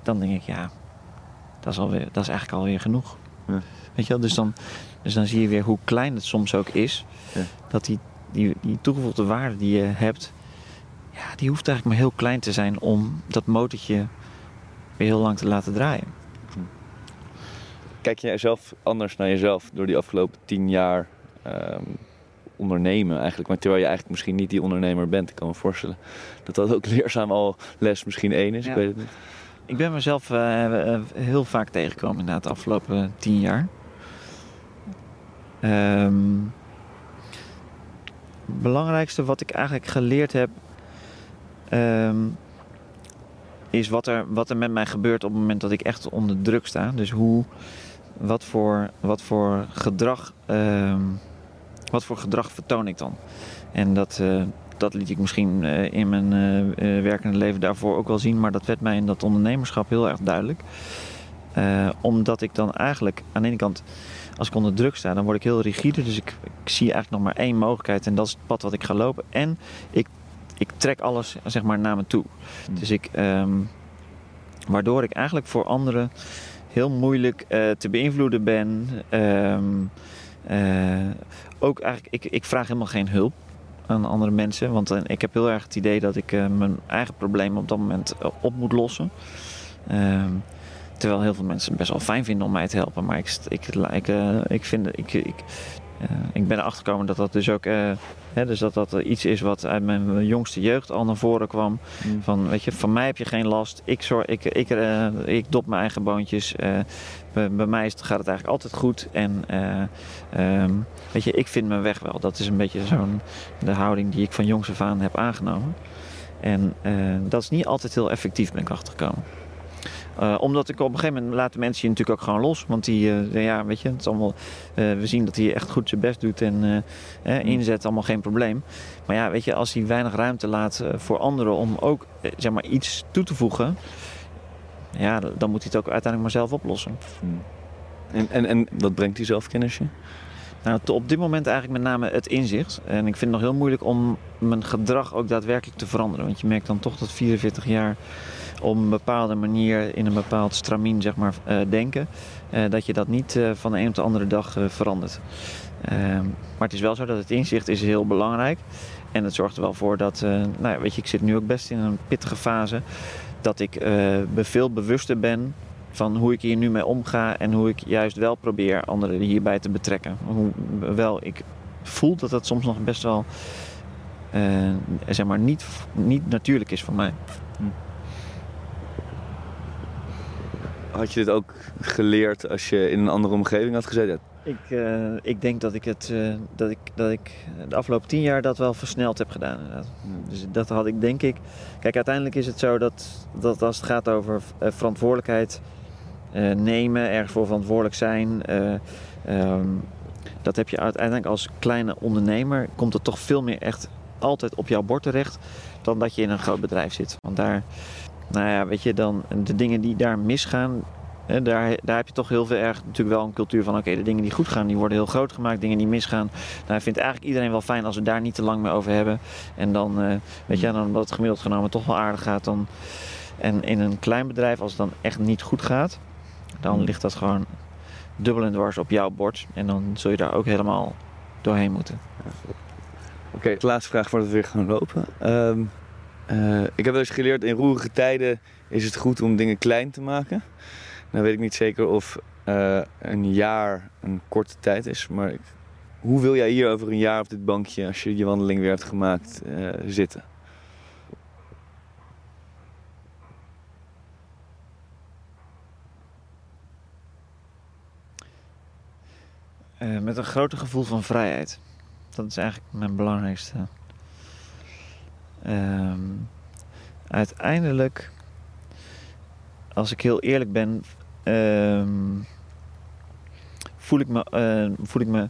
Dan denk ik ja, dat is, alweer, dat is eigenlijk alweer genoeg. Ja. Weet je wel, dus dan, dus dan zie je weer hoe klein het soms ook is. Ja. Dat die, die, die toegevoegde waarde die je hebt, ja, die hoeft eigenlijk maar heel klein te zijn om dat motortje weer heel lang te laten draaien. Kijk jij zelf anders naar jezelf door die afgelopen tien jaar ehm, ondernemen eigenlijk? Maar terwijl je eigenlijk misschien niet die ondernemer bent. Ik kan me voorstellen dat dat ook leerzaam al les misschien één is. Ja. Ik weet het niet. ik ben mezelf uh, heel vaak tegengekomen inderdaad de afgelopen tien jaar. Um, het belangrijkste wat ik eigenlijk geleerd heb, um, is wat er, wat er met mij gebeurt op het moment dat ik echt onder druk sta. Dus hoe, wat voor, wat voor gedrag, um, wat voor gedrag vertoon ik dan? En dat, uh, dat liet ik misschien uh, in mijn uh, werkende leven daarvoor ook wel zien, maar dat werd mij in dat ondernemerschap heel erg duidelijk. omdat ik dan eigenlijk aan de ene kant als ik onder druk sta, dan word ik heel rigide. Dus ik, ik, zie eigenlijk nog maar één mogelijkheid en dat is het pad wat ik ga lopen. En ik, ik trek alles zeg maar naar me toe. Hmm. Dus ik, um, waardoor ik eigenlijk voor anderen heel moeilijk uh, te beïnvloeden ben. Um, uh, ook eigenlijk, ik, ik vraag helemaal geen hulp aan andere mensen. Want uh, ik heb heel erg het idee dat ik mijn eigen problemen op dat moment op moet lossen. Um, Terwijl heel veel mensen het best wel fijn vinden om mij te helpen. Maar ik, ik, ik, uh, ik, vind, ik, ik, ik ben erachter gekomen dat dat dus ook uh, hè, dus dat dat iets is wat uit mijn jongste jeugd al naar voren kwam. Mm. Van, weet je, van mij heb je geen last. Ik, zorg, ik, ik, ik dop mijn eigen boontjes. Bij, bij, mij gaat het eigenlijk altijd goed. En um, weet je, ik vind mijn weg wel. Dat is een beetje zo'n de houding die ik van jongs af aan heb aangenomen. En dat is niet altijd heel effectief, ben ik achtergekomen. Uh, omdat ik op een gegeven moment laten mensen je natuurlijk ook gewoon los. Want die, uh, ja, weet je, het is allemaal, uh, we zien dat hij echt goed zijn best doet en inzet, allemaal geen probleem. Maar ja, weet je, als hij weinig ruimte laat voor anderen om ook, zeg maar, iets toe te voegen. Ja, dan moet hij het ook uiteindelijk maar zelf oplossen. Hmm. En, en, en wat brengt die zelfkennis je? Nou, op dit moment eigenlijk met name het inzicht. En ik vind het nog heel moeilijk om mijn gedrag ook daadwerkelijk te veranderen. Want je merkt dan toch dat 44 jaar op een bepaalde manier in een bepaald stramien zeg maar, uh, denken. Uh, dat je dat niet uh, van de een op de andere dag verandert. Ehm, maar het is wel zo dat het inzicht is heel belangrijk. En het zorgt er wel voor dat, nou ja, weet je, ik zit nu ook best in een pittige fase. Dat ik veel bewuster ben van hoe ik hier nu mee omga en hoe ik juist wel probeer anderen hierbij te betrekken. Hoewel ik voel dat dat soms nog best wel zeg maar niet, niet natuurlijk is voor mij. Hm. Had je dit ook geleerd als je in een andere omgeving had gezeten? Ik, uh, ik denk dat ik, het, uh, dat, ik, dat ik de afgelopen tien jaar dat wel versneld heb gedaan. Inderdaad. Dus dat had ik denk ik. Kijk, uiteindelijk is het zo dat, dat als het gaat over verantwoordelijkheid uh, nemen, ergens voor verantwoordelijk zijn. Um, dat heb je uiteindelijk als kleine ondernemer, komt het toch veel meer echt altijd op jouw bord terecht dan dat je in een groot bedrijf zit. Want daar, nou ja, weet je, dan de dingen die daar misgaan, hè, daar, daar heb je toch heel veel erg natuurlijk wel een cultuur van: oké, de dingen die goed gaan, die worden heel groot gemaakt. Dingen die misgaan, nou, vindt eigenlijk iedereen wel fijn als we daar niet te lang meer over hebben. En dan, uh, weet je, dan omdat het gemiddeld genomen toch wel aardig gaat. Dan, en in een klein bedrijf, als het dan echt niet goed gaat, dan hmm. ligt dat gewoon dubbel en dwars op jouw bord. En dan zul je daar ook helemaal doorheen moeten. Oké, okay, de laatste vraag voordat we weer gaan lopen. Um, uh, ik heb wel eens geleerd, in roerige tijden is het goed om dingen klein te maken. Nou weet ik niet zeker of uh, een jaar een korte tijd is, maar hoe wil jij hier over een jaar op dit bankje, als je je wandeling weer hebt gemaakt, uh, zitten? met een groter gevoel van vrijheid. Dat is eigenlijk mijn belangrijkste. Um, uiteindelijk, als ik heel eerlijk ben, um, voel, ik me, uh, voel ik me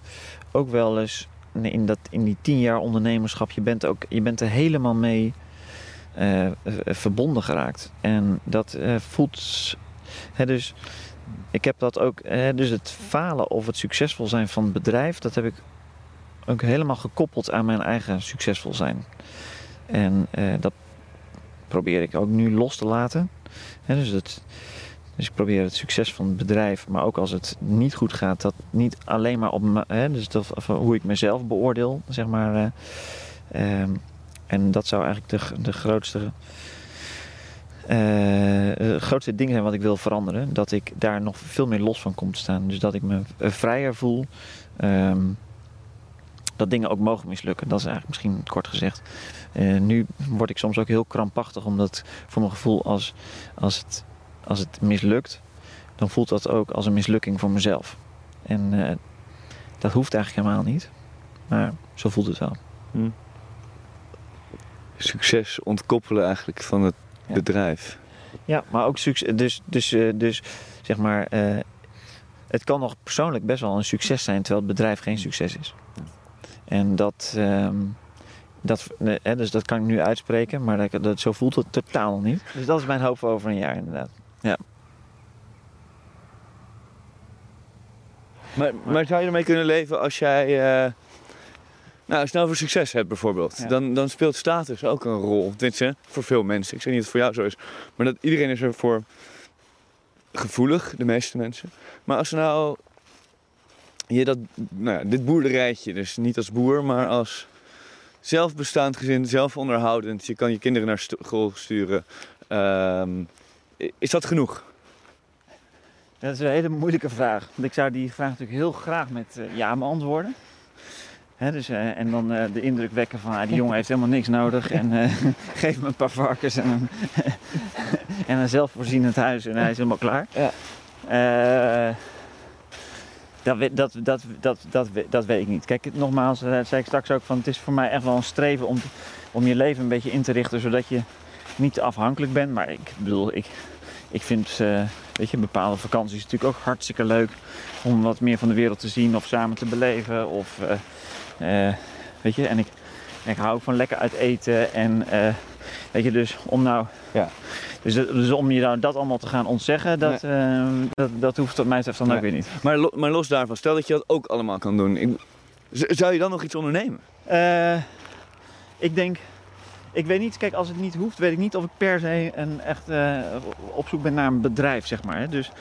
ook wel eens in, dat, in die tien jaar ondernemerschap, je bent, ook, je bent er helemaal mee uh, verbonden geraakt. En dat uh, voelt. Hè, dus ik heb dat ook. Hè, dus het falen of het succesvol zijn van het bedrijf, dat heb ik ook helemaal gekoppeld aan mijn eigen succesvol zijn. En uh, dat probeer ik ook nu los te laten. dus, dus ik probeer het succes van het bedrijf, maar ook als het niet goed gaat, dat niet alleen maar op hè, dus dat, hoe ik mezelf beoordeel, zeg maar. Uh, um, en dat zou eigenlijk de, de grootste. Uh, grootste ding zijn wat ik wil veranderen. Dat ik daar nog veel meer los van kom te staan. Dus dat ik me vrijer voel. Um, dat dingen ook mogen mislukken. Dat is eigenlijk misschien kort gezegd. Uh, nu word ik soms ook heel krampachtig, omdat voor mijn gevoel als, als het als het mislukt, dan voelt dat ook als een mislukking voor mezelf. En eh, dat hoeft eigenlijk helemaal niet. Maar zo voelt het wel. Hm. Succes ontkoppelen eigenlijk van het Ja. bedrijf. Ja, maar ook succes. Dus, dus, eh, dus zeg maar, eh, het kan nog persoonlijk best wel een succes zijn, terwijl het bedrijf geen succes is. En dat, ehm, dat, hè, dus dat kan ik nu uitspreken, maar dat, dat, zo voelt het totaal niet. Dus dat is mijn hoop voor over een jaar inderdaad. Maar, maar zou je ermee kunnen leven als jij... eh, nou, je nou voor succes hebt bijvoorbeeld, Ja. dan, dan speelt status ook een rol. Tenminste, voor veel mensen. Ik zeg niet dat het voor jou zo is. Maar dat iedereen is er voor gevoelig, de meeste mensen. Maar als nou je dat, nou ja, dit boerderijtje, dus niet als boer, maar als zelfbestaand gezin, zelfonderhoudend. Je kan je kinderen naar school sturen. Ehm, is dat genoeg? Dat is een hele moeilijke vraag. Want ik zou die vraag natuurlijk heel graag met eh, ja beantwoorden. Hè, dus, eh, en dan eh, de indruk wekken van ah, die jongen heeft helemaal niks nodig. En geef hem een paar varkens en een, en een zelfvoorzienend huis en hij is helemaal klaar. Ja. Dat, dat, dat, dat, dat, dat weet ik niet. Kijk, nogmaals, eh, dat zei ik straks ook, van, het is voor mij echt wel een streven om, om je leven een beetje in te richten, zodat je niet afhankelijk bent. Maar ik bedoel, ik, ik vind eh, weet je, bepaalde vakanties natuurlijk ook hartstikke leuk om wat meer van de wereld te zien of samen te beleven. Of, eh, weet je, en ik, ik hou ook van lekker uit eten. En weet je, dus om nou. Ja. Dus, dus om je nou dat allemaal te gaan ontzeggen, dat, eh, dat, dat hoeft wat mij betreft dan ook Nee. weer niet. Maar, lo- maar los daarvan, stel dat je dat ook allemaal kan doen. Ik, zou je dan nog iets ondernemen? Eh, ik denk, ik weet niet, kijk, als het niet hoeft, weet ik niet of ik per se een echt eh, op zoek ben naar een bedrijf, zeg maar. Hè. Dus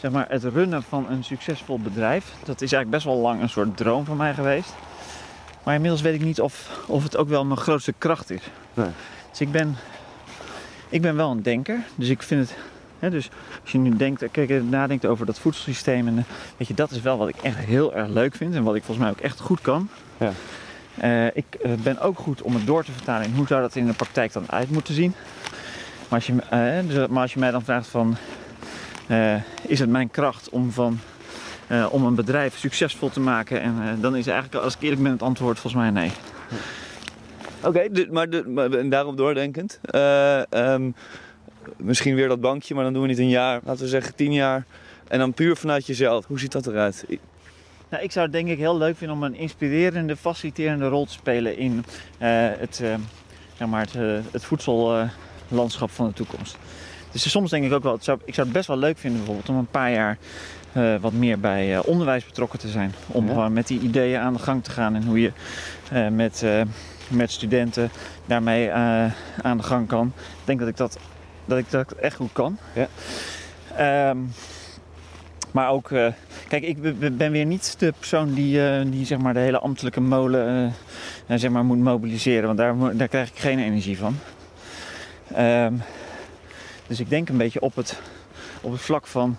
zeg maar, het runnen van een succesvol bedrijf, dat is eigenlijk best wel lang een soort droom van mij geweest. Maar inmiddels weet ik niet of, of het ook wel mijn grootste kracht is. Nee. Dus ik ben, ik ben wel een denker, dus ik vind het. Hè, dus als je nu denkt, kijk, nadenkt over dat voedselsysteem, en, eh, weet je, dat is wel wat ik echt heel erg leuk vind en wat ik volgens mij ook echt goed kan. Ja. Eh, ik eh, ben ook goed om het door te vertalen in hoe zou dat in de praktijk dan uit moeten zien. Maar als je, eh, dus, maar als je mij dan vraagt van, eh, is het mijn kracht om, van, eh, om een bedrijf succesvol te maken? En eh, dan is eigenlijk, als ik eerlijk ben, het antwoord volgens mij nee. Oké, maar, maar en daarop doordenkend. eh, ehm, misschien weer dat bankje, maar dan doen we niet een jaar. Laten we zeggen tien jaar. En dan puur vanuit jezelf. Hoe ziet dat eruit? Nou, ik zou het denk ik heel leuk vinden om een inspirerende, faciliterende rol te spelen in eh, het, eh, zeg maar het, het voedsellandschap van de toekomst. Dus soms denk ik ook wel, zou, ik zou het best wel leuk vinden bijvoorbeeld om een paar jaar wat meer bij onderwijs betrokken te zijn. Om Ja. gewoon met die ideeën aan de gang te gaan en hoe je met, met studenten daarmee eh, aan de gang kan. Ik denk dat ik dat, dat, ik dat echt goed kan. Ja. Ehm, maar ook, eh, kijk, ik be- be- ben weer niet de persoon die, eh, die zeg maar de hele ambtelijke molen zeg maar moet mobiliseren, want daar, daar krijg ik geen energie van. Ehm, dus ik denk een beetje op het, op het vlak van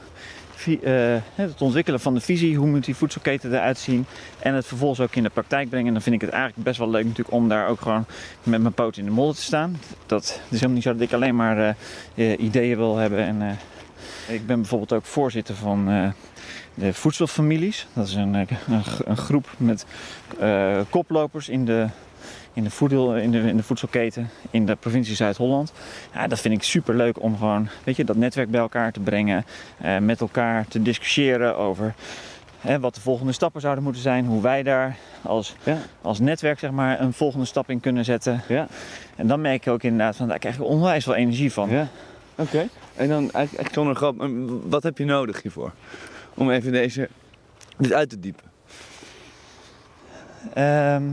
eh, het ontwikkelen van de visie, hoe moet die voedselketen eruit zien en het vervolgens ook in de praktijk brengen. En dan vind ik het eigenlijk best wel leuk natuurlijk om daar ook gewoon met mijn poot in de modder te staan. Dat is helemaal niet zo dat ik alleen maar eh, eh, ideeën wil hebben en ik ben bijvoorbeeld ook voorzitter van de voedselfamilies. Dat is een, een, een groep met koplopers in de, in, de voedel, in, de, in de voedselketen in de provincie Zuid-Holland. Ja, dat vind ik super leuk om gewoon weet je, dat netwerk bij elkaar te brengen. eh, met elkaar te discussiëren over hè, wat de volgende stappen zouden moeten zijn. Hoe wij daar als, Ja. als netwerk zeg maar, een volgende stap in kunnen zetten. Ja. En dan merk ik ook inderdaad van daar krijg ik onwijs veel energie van. Ja. Oké. En dan eigenlijk echt zonder grap, maar wat heb je nodig hiervoor? Om even deze, dit uit te diepen. Ehm,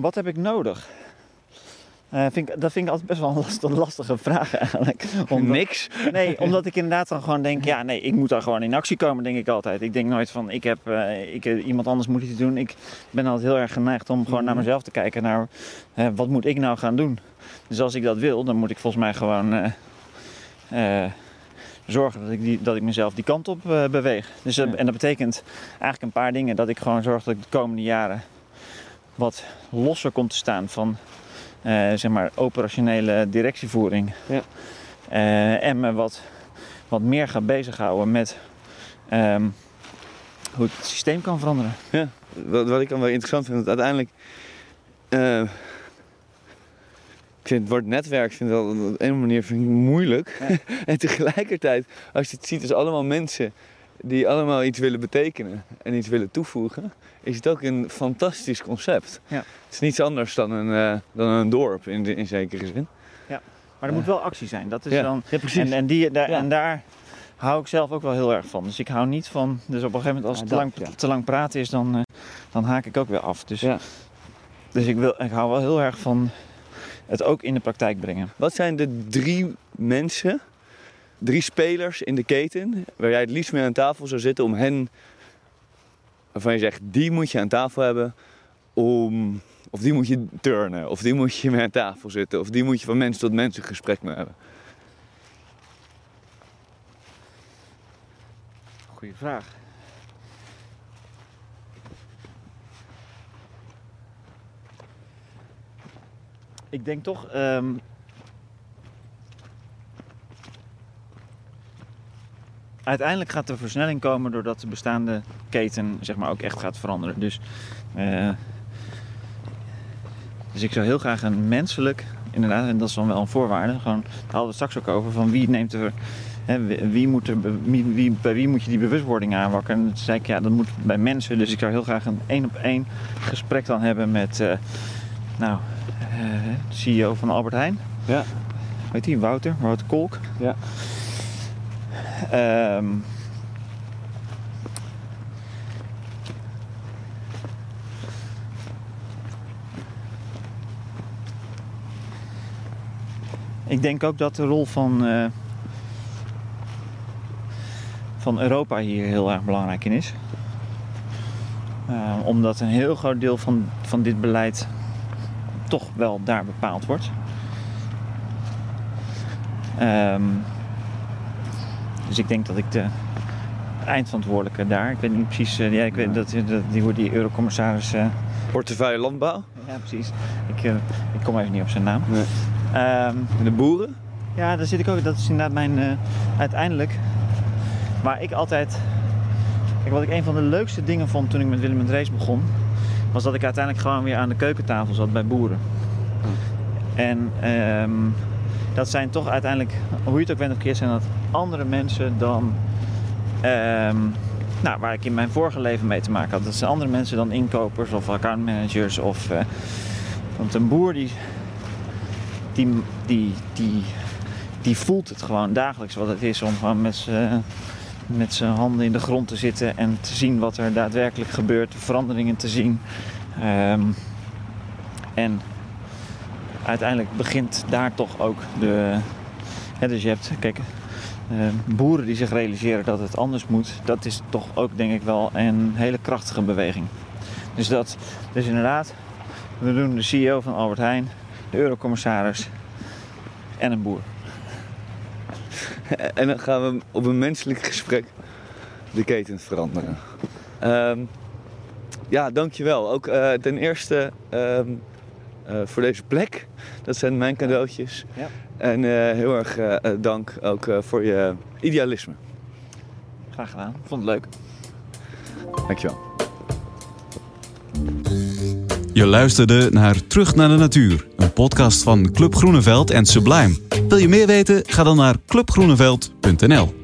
wat heb ik nodig? Eh, vind ik, dat vind ik altijd best wel een lastige, lastige vraag eigenlijk. Omdat- Niks. Nee, omdat ik inderdaad dan gewoon denk, ja nee, ik moet daar gewoon in actie komen, denk ik altijd. Ik denk nooit van, ik heb, eh, ik, eh, iemand anders moet iets doen. Ik ben altijd heel erg geneigd om gewoon naar Mhm. mezelf te kijken, naar wat moet ik nou gaan doen. Dus als ik dat wil, dan moet ik volgens mij gewoon zorgen dat ik, die, dat ik mezelf die kant op beweeg. Dus, Ja. En dat betekent eigenlijk een paar dingen. Dat ik gewoon zorg dat ik de komende jaren wat losser kom te staan van eh, zeg maar operationele directievoering. Ja. Eh, en me wat wat meer ga bezighouden met ehm, hoe het systeem kan veranderen. Ja, wat, wat ik dan wel interessant vind, dat uiteindelijk. eh, ik vind het woord netwerk vind wel, op een manier vind ik moeilijk. en tegelijkertijd, als je het ziet als allemaal mensen die allemaal iets willen betekenen en iets willen toevoegen, is het ook een fantastisch concept. Ja. Het is niets anders dan een, eh, dan een dorp in, in zekere zin. Maar er moet wel actie zijn. Dat is Ja. dan, Ja, precies. en, en, die, daar, Ja. en daar hou ik zelf ook wel heel erg van. Dus ik hou niet van. Dus op een gegeven moment, als Ja, het te lang, ja. te lang praten is, dan, eh, dan haak ik ook weer af. Dus, Ja. dus ik, wil, ik hou wel heel erg van het ook in de praktijk brengen. Wat zijn de drie mensen, drie spelers in de keten waar jij het liefst mee aan tafel zou zitten om hen, waarvan je zegt, die moet je aan tafel hebben om, of die moet je turnen, of die moet je mee aan tafel zitten, of die moet je van mens tot mens een gesprek mee hebben. Goeie vraag. Ik denk toch. ehm, uiteindelijk gaat er versnelling komen doordat de bestaande keten zeg maar, ook echt gaat veranderen. Dus, eh, dus ik zou heel graag een menselijk, inderdaad, en dat is dan wel een voorwaarde. Gewoon, daar hadden we het straks ook over, van wie neemt er Hè, wie, moet er, wie, wie- bij wie moet je die bewustwording aanwakkeren? En toen zei ik, ja, dat moet bij mensen. Dus ik zou heel graag een één op één gesprek dan hebben met, eh, nou, eh, de CEO van Albert Heijn. Ja. Weet die, Wouter, Wouter Kolk. Ja. Ehm, ik denk ook dat de rol van, eh, van Europa hier heel erg belangrijk in is. Eh, omdat een heel groot deel van, van dit beleid toch wel daar bepaald wordt. Ehm, dus ik denk dat ik de eindverantwoordelijke daar, ik weet niet precies, eh, ja, ik weet dat, dat die wordt die eurocommissaris. eh, Portefeuille landbouw, ja, precies. Ik, eh, ik kom even niet op zijn naam. Nee. Ehm, de boeren. ja, daar zit ik ook. Dat is inderdaad mijn. eh, uiteindelijk. Waar ik altijd. Kijk, wat ik een van de leukste dingen vond toen ik met Willem en Drees begon. Was dat ik uiteindelijk gewoon weer aan de keukentafel zat bij boeren. En ehm, dat zijn toch uiteindelijk, hoe je het ook bent of keert, zijn dat andere mensen dan. ehm, nou, waar ik in mijn vorige leven mee te maken had. Dat zijn andere mensen dan inkopers of accountmanagers. Of, eh, want een boer die, die, die, die, voelt het gewoon dagelijks wat het is om gewoon met z'n met zijn handen in de grond te zitten en te zien wat er daadwerkelijk gebeurt, de veranderingen te zien. Ehm, en uiteindelijk begint daar toch ook de. Hè, dus je hebt, kijk, eh, boeren die zich realiseren dat het anders moet, dat is toch ook denk ik wel een hele krachtige beweging. Dus dat, dus inderdaad, we doen de CEO van Albert Heijn, de eurocommissaris en een boer. En dan gaan we op een menselijk gesprek de ketens veranderen. Ehm, ja, dankjewel. Ook eh, ten eerste ehm, eh, voor deze plek. Dat zijn mijn cadeautjes. Ja. En eh, heel erg eh, eh, dank ook eh, voor je idealisme. Graag gedaan, vond het leuk. Dankjewel. Je luisterde naar Terug naar de Natuur, een podcast van Club Groeneveld en Sublime. Wil je meer weten? Ga dan naar clubgroeneveld.nl.